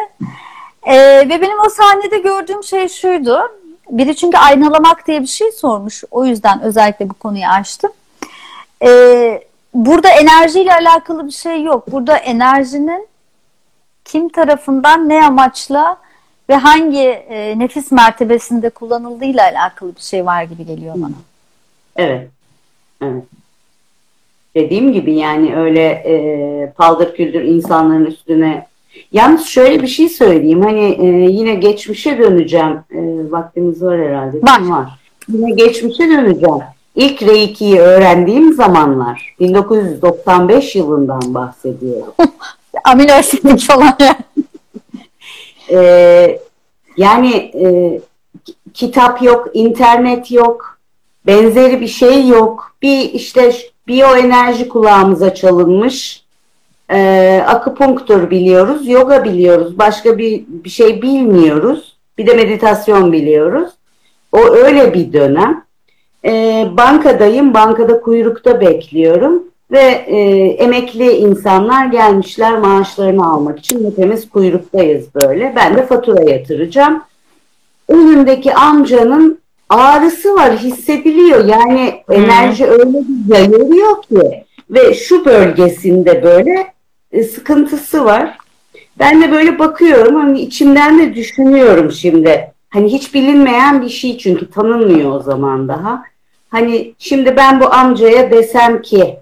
Ee, ve benim o sahnede gördüğüm şey şuydu. Biri çünkü aynalamak diye bir şey sormuş. O yüzden özellikle bu konuyu açtım. Ee, burada enerjiyle alakalı bir şey yok. Burada enerjinin kim tarafından ne amaçla ve hangi e, nefis mertebesinde kullanıldığıyla alakalı bir şey var gibi geliyor bana. Evet. Evet. Dediğim gibi yani öyle e, paldır küldür insanların üstüne. Yalnız şöyle bir şey söyleyeyim. Hani e, yine geçmişe döneceğim. E, vaktimiz var herhalde. Var. Var. Yine geçmişe döneceğim. İlk Reiki'yi öğrendiğim zamanlar 1995 yılından bahsediyorum. [LAUGHS] Amino asitlik falan yani. Ee, yani e, kitap yok, internet yok, benzeri bir şey yok. Bir işte biyoenerji kulağımıza çalınmış. Ee, akupunktur biliyoruz, yoga biliyoruz, başka bir, bir şey bilmiyoruz. Bir de meditasyon biliyoruz. O öyle bir dönem. Ee, bankadayım, bankada kuyrukta bekliyorum ve e, emekli insanlar gelmişler maaşlarını almak için hepimiz kuyruktayız böyle. Ben de fatura yatıracağım. Önümdeki amcanın ağrısı var hissediliyor yani enerji öyle bir yayılıyor ki ve şu bölgesinde böyle e, sıkıntısı var. Ben de böyle bakıyorum hani içimden de düşünüyorum şimdi. Hani hiç bilinmeyen bir şey çünkü tanınmıyor o zaman daha. Hani şimdi ben bu amcaya desem ki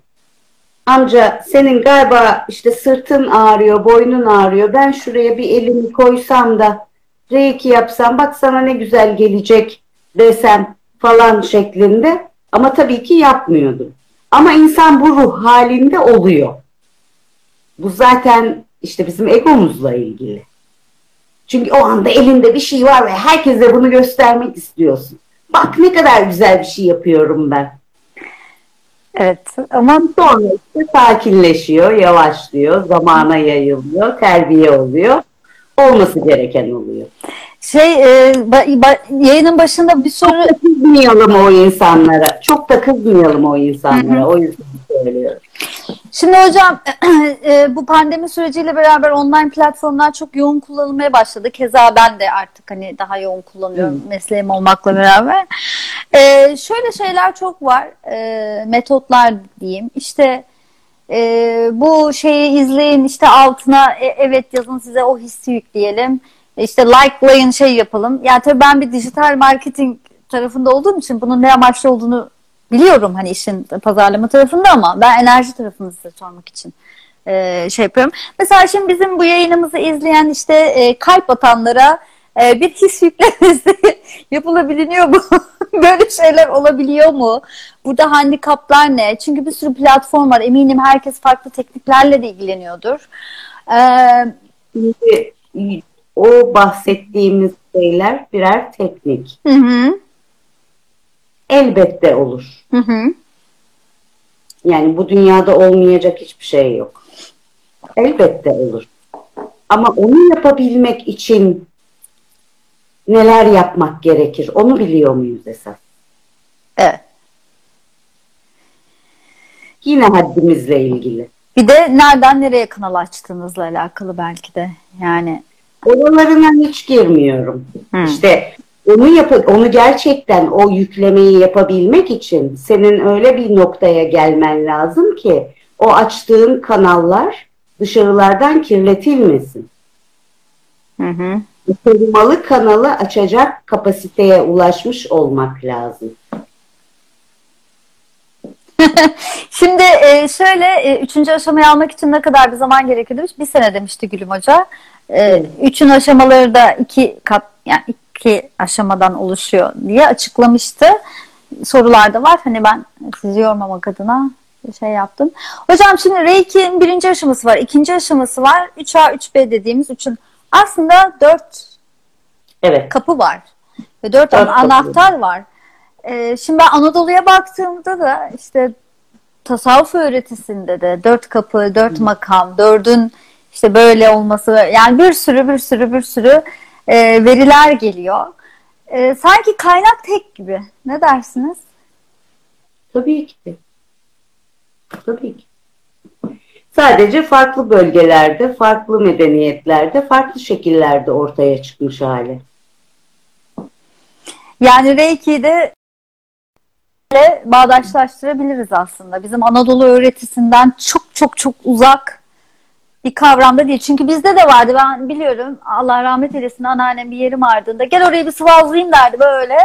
amca senin galiba işte sırtın ağrıyor, boynun ağrıyor. Ben şuraya bir elimi koysam da reiki yapsam bak sana ne güzel gelecek desem falan şeklinde. Ama tabii ki yapmıyordum. Ama insan bu ruh halinde oluyor. Bu zaten işte bizim egomuzla ilgili. Çünkü o anda elinde bir şey var ve herkese bunu göstermek istiyorsun. Bak ne kadar güzel bir şey yapıyorum ben. Evet ama Sonra işte sakinleşiyor, yavaşlıyor, zamana yayılıyor, terbiye oluyor. Olması gereken oluyor. Şey e, ba- ba- yayının başında bir soru Çok da kızmayalım o insanlara. Çok da kızmayalım o insanlara. O yüzden söylüyorum. Şimdi hocam [CLEARS THROAT] e, bu pandemi süreciyle beraber online platformlar çok yoğun kullanılmaya başladı. Keza ben de artık hani daha yoğun kullanıyorum mesleğim olmakla beraber. E, şöyle şeyler çok var. E, metotlar diyeyim. İşte e, bu şeyi izleyin işte altına e, evet yazın size o hissi yükleyelim. İşte likelayın şey yapalım. Yani tabii ben bir dijital marketing tarafında olduğum için bunun ne amaçlı olduğunu biliyorum hani işin pazarlama tarafında ama ben enerji tarafını size sormak için e, şey yapıyorum. Mesela şimdi bizim bu yayınımızı izleyen işte e, kalp atanlara e, bir his yüklemesi [LAUGHS] yapılabiliyor mu? [LAUGHS] Böyle şeyler olabiliyor mu? Burada handikaplar ne? Çünkü bir sürü platform var. Eminim herkes farklı tekniklerle de ilgileniyordur. Ee, o bahsettiğimiz şeyler birer teknik. hı hı, Elbette olur. hı hı. Yani bu dünyada olmayacak hiçbir şey yok. Elbette olur. Ama onu yapabilmek için neler yapmak gerekir? Onu biliyor muyuz esas? Evet. Yine haddimizle ilgili. Bir de nereden nereye kanal açtığınızla alakalı belki de. Yani Oralarına hiç girmiyorum. Hmm. İşte onu yap onu gerçekten o yüklemeyi yapabilmek için senin öyle bir noktaya gelmen lazım ki o açtığın kanallar dışarılardan kirletilmesin. hı hı. korumalı kanalı açacak kapasiteye ulaşmış olmak lazım. [LAUGHS] Şimdi e, şöyle e, üçüncü aşamayı almak için ne kadar bir zaman gerekir demiş. Bir sene demişti Gülüm Hoca. E, üçün aşamaları da iki kat yani iki aşamadan oluşuyor diye açıklamıştı. Sorularda var. Hani ben sizi yormamak adına şey yaptım. Hocam şimdi Reiki'nin birinci aşaması var. ikinci aşaması var. 3A, 3B dediğimiz üçün aslında dört Evet. kapı var. Ve dört, Dört an- kapı. anahtar var. Ee, şimdi ben Anadolu'ya baktığımda da işte tasavvuf öğretisinde de dört kapı, dört makam, dördün işte böyle olması yani bir sürü bir sürü bir sürü e, veriler geliyor. e, sanki kaynak tek gibi. Ne dersiniz? Tabii ki. Tabii ki. Sadece farklı bölgelerde, farklı medeniyetlerde, farklı şekillerde ortaya çıkmış hali. Yani Reiki'de bağdaşlaştırabiliriz aslında. Bizim Anadolu öğretisinden çok çok çok uzak bir kavramda değil. Çünkü bizde de vardı. Ben biliyorum Allah rahmet eylesin anneannem bir yerim ardında. Gel orayı bir sıvazlayayım derdi böyle.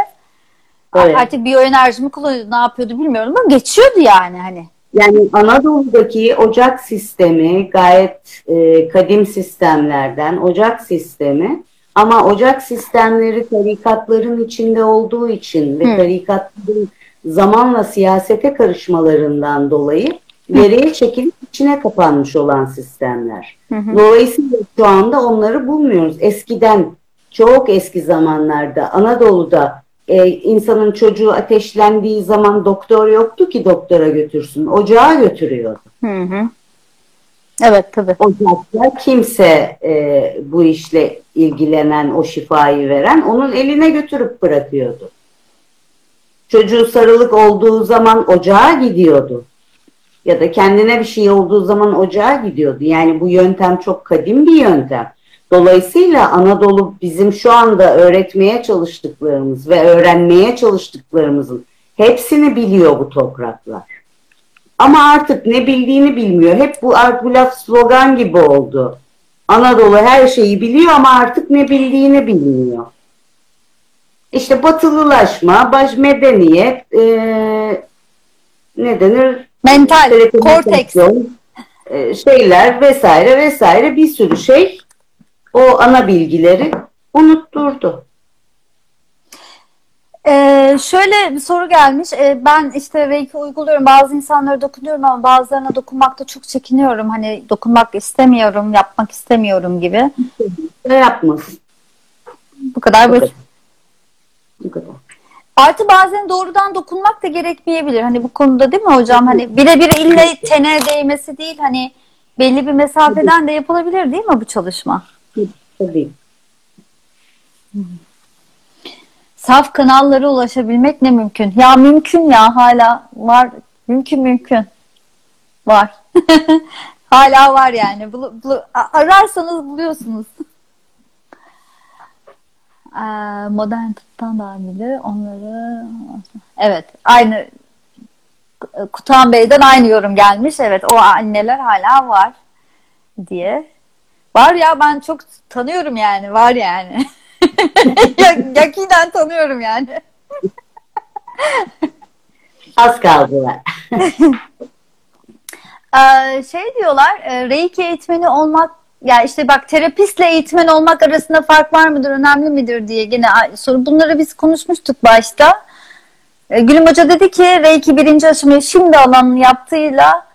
Evet. Artık biyoenerjimi kullanıyordu. Ne yapıyordu bilmiyorum ama geçiyordu yani hani. Yani Anadolu'daki ocak sistemi gayet e, kadim sistemlerden ocak sistemi ama ocak sistemleri tarikatların içinde olduğu için ve Hı. tarikatların zamanla siyasete karışmalarından dolayı geriye çekilip içine kapanmış olan sistemler. Hı hı. Dolayısıyla şu anda onları bulmuyoruz. Eskiden çok eski zamanlarda Anadolu'da e, insanın çocuğu ateşlendiği zaman doktor yoktu ki doktora götürsün. Ocağa götürüyordu. Hı hı. Evet tabii. Ocakta kimse e, bu işle ilgilenen, o şifayı veren onun eline götürüp bırakıyordu. Çocuğu sarılık olduğu zaman ocağa gidiyordu. Ya da kendine bir şey olduğu zaman ocağa gidiyordu. Yani bu yöntem çok kadim bir yöntem. Dolayısıyla Anadolu bizim şu anda öğretmeye çalıştıklarımız ve öğrenmeye çalıştıklarımızın hepsini biliyor bu topraklar. Ama artık ne bildiğini bilmiyor. Hep bu, bu laf slogan gibi oldu. Anadolu her şeyi biliyor ama artık ne bildiğini bilmiyor. İşte batılılaşma, baş medeniyet, ee, ne denir? Mental, korteks. e, şeyler vesaire vesaire bir sürü şey o ana bilgileri unutturdu. Ee, şöyle bir soru gelmiş. Ee, ben işte Reiki uyguluyorum. Bazı insanlara dokunuyorum ama bazılarına dokunmakta çok çekiniyorum. Hani dokunmak istemiyorum, yapmak istemiyorum gibi. Ne yapmasın? Bu kadar basit. kadar. Bu kadar. Artı bazen doğrudan dokunmak da gerekmeyebilir. Hani bu konuda değil mi hocam? Hani birebir ille tene değmesi değil. Hani belli bir mesafeden de yapılabilir değil mi bu çalışma? Tabii. Saf kanallara ulaşabilmek ne mümkün? Ya mümkün ya hala var. Mümkün mümkün. Var. [LAUGHS] hala var yani. Bulu, bulu- ararsanız buluyorsunuz. [LAUGHS] Ee, modern tıptan da biri onları evet aynı Kutan Bey'den aynı yorum gelmiş. Evet o anneler hala var diye. Var ya ben çok tanıyorum yani. Var yani. [LAUGHS] Ya- Yakinen tanıyorum yani. [LAUGHS] Az kaldılar. [LAUGHS] Ee, şey diyorlar e, Reiki eğitmeni olmak ya işte bak terapistle eğitmen olmak arasında fark var mıdır önemli midir diye a- soru bunları biz konuşmuştuk başta. E, Gülüm Hoca dedi ki Reiki birinci aşamayı şimdi alanın yaptığıyla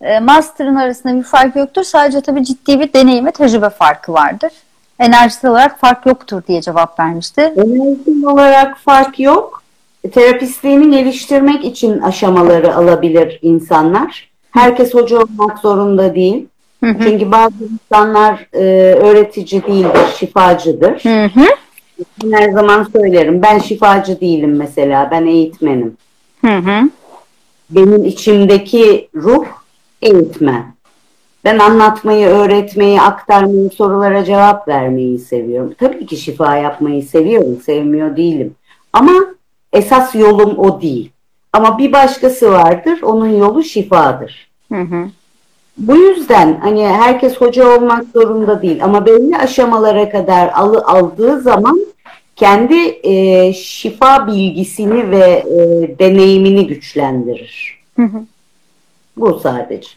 e, master'ın arasında bir fark yoktur. Sadece tabii ciddi bir deneyim ve tecrübe farkı vardır. Enerjisel olarak fark yoktur diye cevap vermişti. Enerjik olarak fark yok. Terapistliğini geliştirmek için aşamaları alabilir insanlar. Herkes hoca olmak zorunda değil. Hı hı. Çünkü bazı insanlar e, öğretici değildir, şifacıdır. Hı hı. Ben her zaman söylerim. Ben şifacı değilim mesela. Ben eğitmenim. Hı hı. Benim içimdeki ruh eğitmen. Ben anlatmayı, öğretmeyi, aktarmayı, sorulara cevap vermeyi seviyorum. Tabii ki şifa yapmayı seviyorum, sevmiyor değilim. Ama esas yolum o değil. Ama bir başkası vardır, onun yolu şifadır. Hı hı. Bu yüzden hani herkes hoca olmak zorunda değil ama belli aşamalara kadar alı, aldığı zaman kendi e, şifa bilgisini ve e, deneyimini güçlendirir. Hı hı. Bu sadece.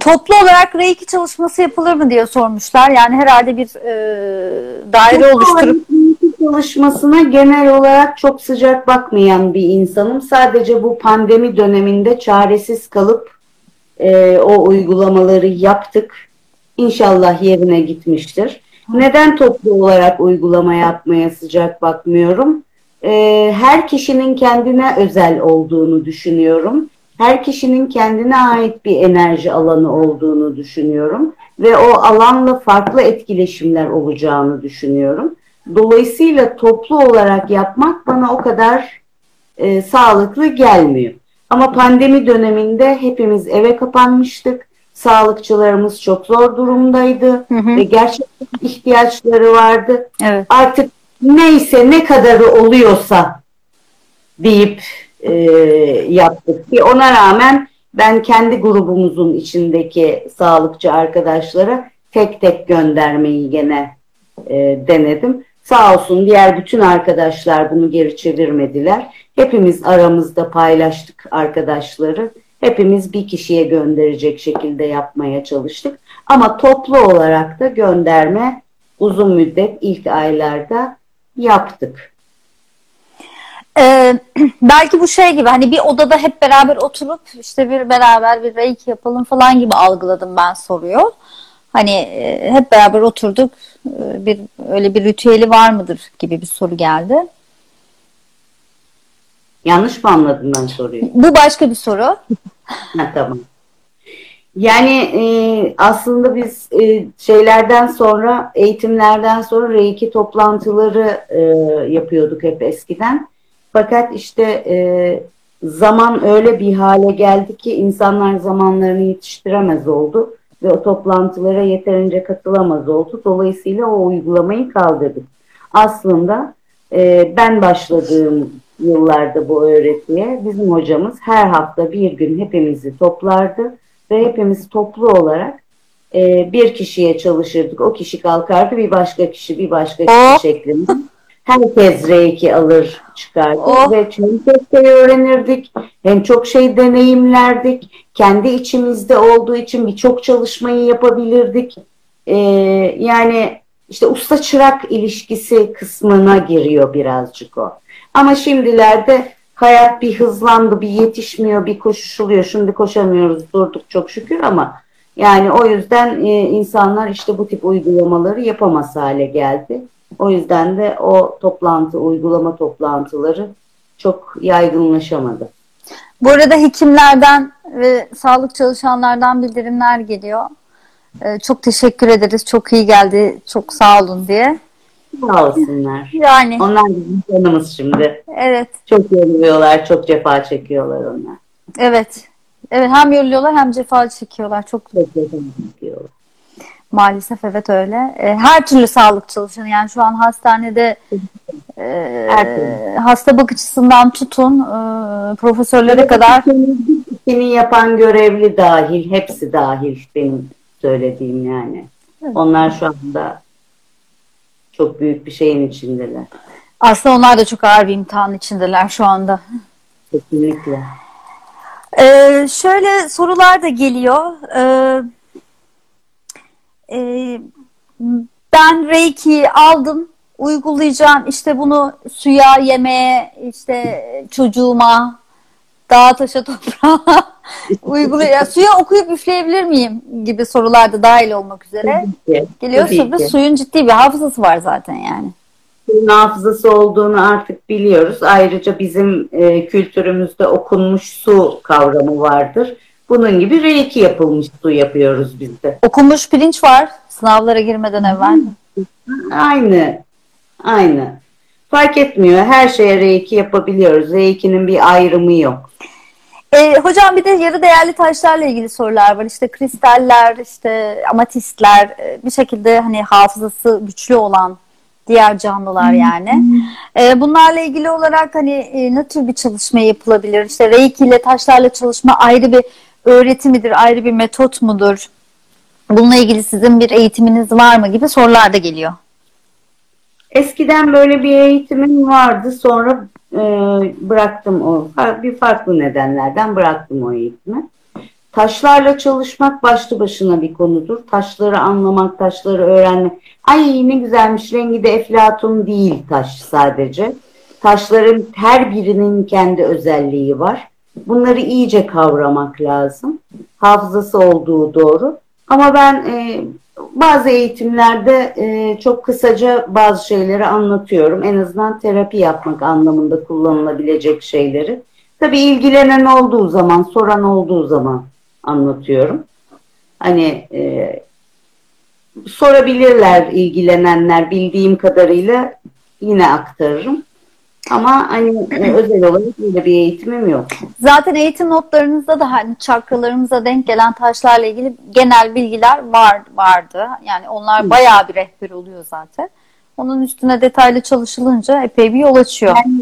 Toplu olarak Reiki çalışması yapılır mı diye sormuşlar. Yani herhalde bir e, daire oluşturup Eğitim çalışmasına genel olarak çok sıcak bakmayan bir insanım. Sadece bu pandemi döneminde çaresiz kalıp e, o uygulamaları yaptık. İnşallah yerine gitmiştir. Neden toplu olarak uygulama yapmaya sıcak bakmıyorum? E, her kişinin kendine özel olduğunu düşünüyorum. Her kişinin kendine ait bir enerji alanı olduğunu düşünüyorum ve o alanla farklı etkileşimler olacağını düşünüyorum. Dolayısıyla toplu olarak yapmak bana o kadar e, sağlıklı gelmiyor. Ama pandemi döneminde hepimiz eve kapanmıştık. Sağlıkçılarımız çok zor durumdaydı Hı hı. ve gerçekten ihtiyaçları vardı. Evet. Artık neyse ne kadarı oluyorsa deyip e, yaptık. Ki ona rağmen ben kendi grubumuzun içindeki sağlıkçı arkadaşlara tek tek göndermeyi gene e, denedim. Sağ olsun diğer bütün arkadaşlar bunu geri çevirmediler. Hepimiz aramızda paylaştık arkadaşları. Hepimiz bir kişiye gönderecek şekilde yapmaya çalıştık. Ama toplu olarak da gönderme uzun müddet ilk aylarda yaptık. Ee, [CLEARS THROAT] belki bu şey gibi hani bir odada hep beraber oturup işte bir beraber bir reiki yapalım falan gibi algıladım ben soruyor. Hani e, hep beraber oturduk e, bir öyle bir ritüeli var mıdır gibi bir soru geldi. Yanlış mı anladım ben soruyu? Bu başka bir soru. [LAUGHS] Ha, tamam. Yani e, aslında biz e, şeylerden sonra, eğitimlerden sonra Reiki toplantıları e, yapıyorduk hep eskiden. Fakat işte e, zaman öyle bir hale geldi ki insanlar zamanlarını yetiştiremez oldu ve o toplantılara yeterince katılamaz oldu. Dolayısıyla o uygulamayı kaldırdık. Aslında e, ben başladığım yıllarda bu öğretiye bizim hocamız her hafta bir gün hepimizi toplardı ve hepimiz toplu olarak e, bir kişiye çalışırdık. O kişi kalkardı bir başka kişi bir başka kişi şeklinde. Herkes R2 alır çıkardı Oh. ve hem çok şey öğrenirdik hem çok şey deneyimlerdik. Kendi içimizde olduğu için birçok çalışmayı yapabilirdik. E, yani işte usta çırak ilişkisi kısmına giriyor birazcık o. Ama şimdilerde hayat bir hızlandı, bir yetişmiyor, bir koşuşuluyor. Şimdi koşamıyoruz, durduk çok şükür ama yani o yüzden e, insanlar işte bu tip uygulamaları yapamaz hale geldi. O yüzden de o toplantı, uygulama toplantıları çok yaygınlaşamadı. Bu arada hekimlerden ve sağlık çalışanlardan bildirimler geliyor. Ee, çok teşekkür ederiz. Çok iyi geldi. Çok sağ olun diye. Sağ olsunlar. Yani Onlar bizim canımız şimdi. evet. Çok yoruluyorlar, çok cefa çekiyorlar onlar. Evet. Evet hem yoruluyorlar hem cefa çekiyorlar. Çok Çok cefa çekiyorlar. Maalesef evet öyle. E, her türlü sağlık çalışanı yani şu an hastanede e, hasta bakıcısından tutun e, profesörlere kadar İşini yapan görevli dahil, hepsi dahil benim söylediğim yani. Evet. Onlar şu anda çok büyük bir şeyin içindeler. aslında onlar da çok ağır bir imtihan içindeler şu anda. Kesinlikle. Ee, şöyle sorular da geliyor. Ee, e, ben Reiki aldım, uygulayacağım. İşte bunu suya, yemeğe, işte çocuğuma, dağa, taşa, [LAUGHS] toprağa uygulayacağım. Suya okuyup üfleyebilir miyim gibi sorular da dahil olmak üzere. Da ki. suyun ciddi bir hafızası var zaten yani. Suyun hafızası olduğunu artık biliyoruz. Ayrıca bizim e, kültürümüzde okunmuş su kavramı vardır. Bunun gibi reiki yapılmış su yapıyoruz biz de. Okunmuş pirinç var sınavlara girmeden evvel. Aynı. Aynı. Fark etmiyor. Her şeye reiki yapabiliyoruz. Reiki'nin bir ayrımı yok. E, hocam bir de yarı değerli taşlarla ilgili sorular var. İşte kristaller, işte amatistler, e, bir şekilde hani hafızası güçlü olan diğer canlılar yani. E, bunlarla ilgili olarak hani e, ne tür bir çalışma yapılabilir? İşte Reiki ile taşlarla çalışma ayrı bir öğreti midir, ayrı bir metot mudur? Bununla ilgili sizin bir eğitiminiz var mı gibi sorular da geliyor. Eskiden böyle bir eğitimim vardı. Sonra e, bıraktım o. Bir farklı nedenlerden bıraktım o eğitimi. Taşlarla çalışmak başlı başına bir konudur. Taşları anlamak, taşları öğrenmek. Ay ne güzelmiş rengi de eflatun değil taş sadece. Taşların her birinin kendi özelliği var. Bunları iyice kavramak lazım. Hafızası olduğu doğru. Ama ben e, bazı eğitimlerde e, çok kısaca bazı şeyleri anlatıyorum. En azından terapi yapmak anlamında kullanılabilecek şeyleri. Tabii ilgilenen olduğu zaman, soran olduğu zaman anlatıyorum. Hani e, sorabilirler ilgilenenler bildiğim kadarıyla yine aktarırım. Ama hani e, [CLEARS THROAT] özel olarak böyle bir eğitimim yok. Zaten eğitim notlarınızda da hani çakralarımıza denk gelen taşlarla ilgili genel bilgiler var vardı. Yani onlar bayağı bir rehber oluyor zaten. Onun üstüne detaylı çalışılınca epey bir yol açıyor. Yani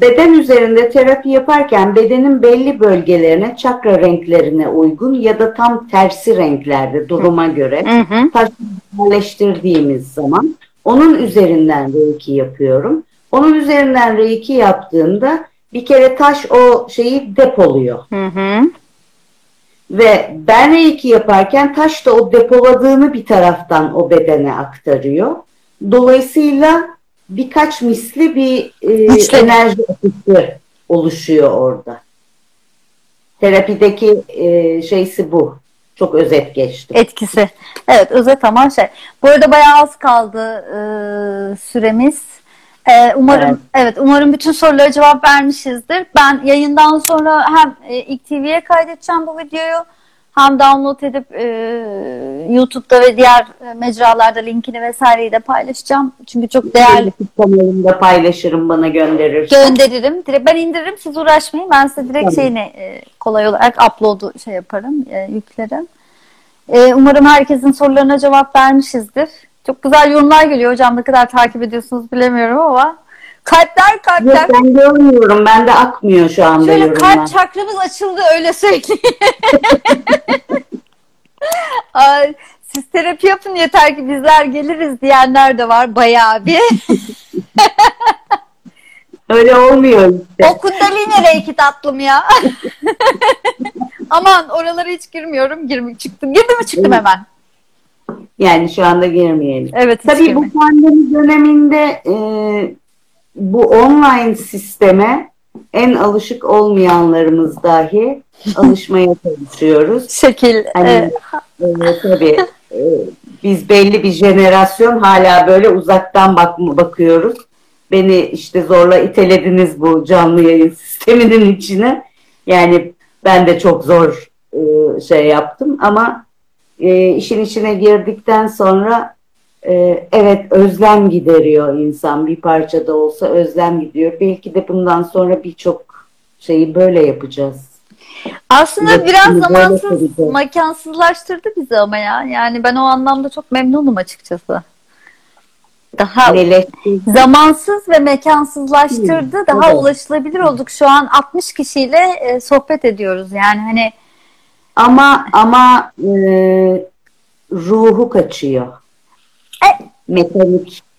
beden üzerinde terapi yaparken bedenin belli bölgelerine, çakra renklerine uygun ya da tam tersi renklerde duruma göre Hı hı. taş yerleştirdiğimiz zaman onun üzerinden reiki yapıyorum. Onun üzerinden reiki yaptığımda bir kere taş o şeyi depoluyor. Hı hı. Ve ben reiki yaparken taş da o depoladığını bir taraftan o bedene aktarıyor. Dolayısıyla birkaç misli bir e, Güçlü. enerji akışı oluşuyor orada. Terapideki e, şeysi bu. Çok özet geçtim. Etkisi. Evet özet ama şey. Bu arada bayağı az kaldı e, süremiz. E, umarım Evet. evet. umarım bütün sorulara cevap vermişizdir. Ben yayından sonra hem e, ilk TV'ye kaydedeceğim bu videoyu hem download edip e, YouTube'da ve diğer e, mecralarda linkini vesaireyi de paylaşacağım. Çünkü çok değerli kanalımda paylaşırım bana gönderir. gönderirim. Direkt ben indiririm siz uğraşmayın. Ben size direkt Tamam. şeyini e, kolay olarak upload'u şey yaparım, e, yüklerim. E, umarım herkesin sorularına cevap vermişizdir. Çok güzel yorumlar geliyor hocam. Ne kadar takip ediyorsunuz bilemiyorum ama. Kalpler kalpler. Yok ben görmüyorum. Bende akmıyor şu anda Şöyle yorumlar. kalp çakramız açıldı öyle söyleyeyim. [LAUGHS] Ay, siz terapi yapın yeter ki bizler geliriz diyenler de var bayağı bir. [LAUGHS] Öyle olmuyor işte. O kundalini reiki tatlım ya. [LAUGHS] Aman oralara hiç girmiyorum. Girmek çıktım. Girdim mi çıktım hemen. Yani şu anda girmeyelim. Evet Tabii bu pandemi döneminde e, bu online sisteme en alışık olmayanlarımız dahi [LAUGHS] alışmaya çalışıyoruz. Şekil. Hani e, e, tabii e, biz belli bir jenerasyon hala böyle uzaktan bak bakıyoruz. Beni işte zorla itelediniz bu canlı yayın [LAUGHS] sisteminin içine. Yani ben de çok zor e, şey yaptım ama e, işin içine girdikten sonra e, evet özlem gideriyor insan bir parça da olsa özlem gidiyor. Belki de bundan sonra birçok şeyi böyle yapacağız. aslında Evet, biraz zamansız, mekansızlaştırdı bizi ama ya. Yani ben o anlamda çok memnunum açıkçası. Daha zamansız ve mekansızlaştırdı. Hı, Daha evet. ulaşılabilir olduk. Şu an 60 kişiyle e, sohbet ediyoruz. Yani hani Ama ama e, ruhu kaçıyor. E- Mekanik. [LAUGHS]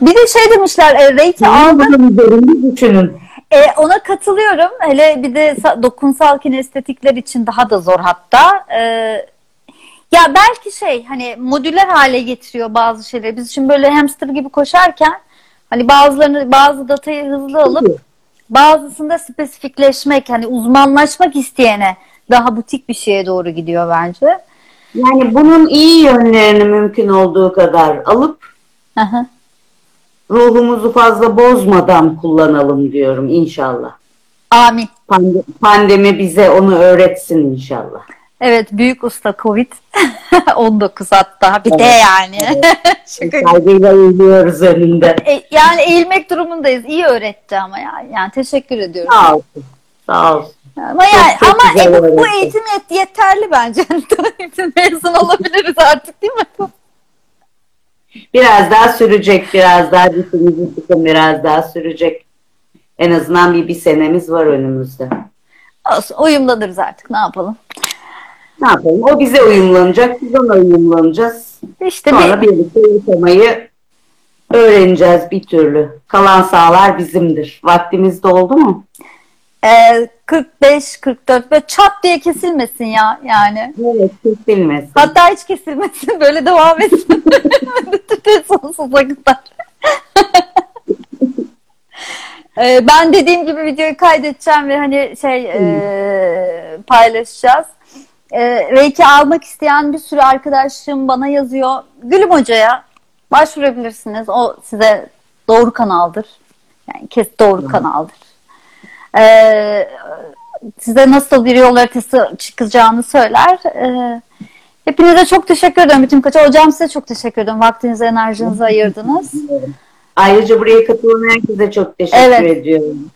bir de şey demişler e, Reiki aldı. Bunun üzerinde düşünün. E, ona katılıyorum. Hele bir de sa- dokunsal kinestetikler için daha da zor hatta. E, ya belki şey hani modüler hale getiriyor bazı şeyleri. Biz şimdi böyle hamster gibi koşarken hani bazılarını bazı datayı hızlı alıp bazısında spesifikleşmek hani uzmanlaşmak isteyene daha butik bir şeye doğru gidiyor bence. Yani bunun iyi yönlerini mümkün olduğu kadar alıp ruhumuzu fazla bozmadan kullanalım diyorum inşallah. Amin. Pande- Pandemi bize onu öğretsin inşallah. Evet büyük usta Covid [LAUGHS] 19 hatta bir de Evet. yani. [LAUGHS] Şaka gibi. Saygıyla eğiliyoruz önünde. E, yani eğilmek durumundayız. İyi öğretti ama ya. Yani teşekkür ediyorum. Sağ olsun. Sağ olsun. Ama yani çok ama e, bu, bu eğitim yet- yeterli bence. [LAUGHS] Mezun olabiliriz artık değil mi? Biraz daha sürecek, biraz daha dişimizi sıkın, biraz daha sürecek. En azından bir, bir senemiz var önümüzde. Olsun, uyumlanırız artık. Ne yapalım? Ne yapalım? O bize uyumlanacak, biz ona uyumlanacağız. İşte Sonra bir, birlikte yaşamayı öğreneceğiz bir türlü. Kalan sağlar bizimdir. Vaktimiz doldu mu? e, 45 44 ve çat diye kesilmesin ya yani. Evet, kesilmesin. Hatta hiç kesilmesin. [LAUGHS] Böyle devam etsin. Sonsuza kadar. [LAUGHS] Ee, ben dediğim gibi videoyu kaydedeceğim ve hani şey e, paylaşacağız. E, Reiki almak isteyen bir sürü arkadaşım bana yazıyor. Gülüm Hoca'ya başvurabilirsiniz. O size doğru kanaldır. Yani kes doğru kanaldır. Ee, size nasıl bir yol haritası çıkacağını söyler. E, hepinize çok teşekkür ederim bütün kaça. Hocam size çok teşekkür ederim. Vaktinizi, enerjinizi ayırdınız. Ayrıca buraya katılan herkese çok teşekkür Evet. ediyorum.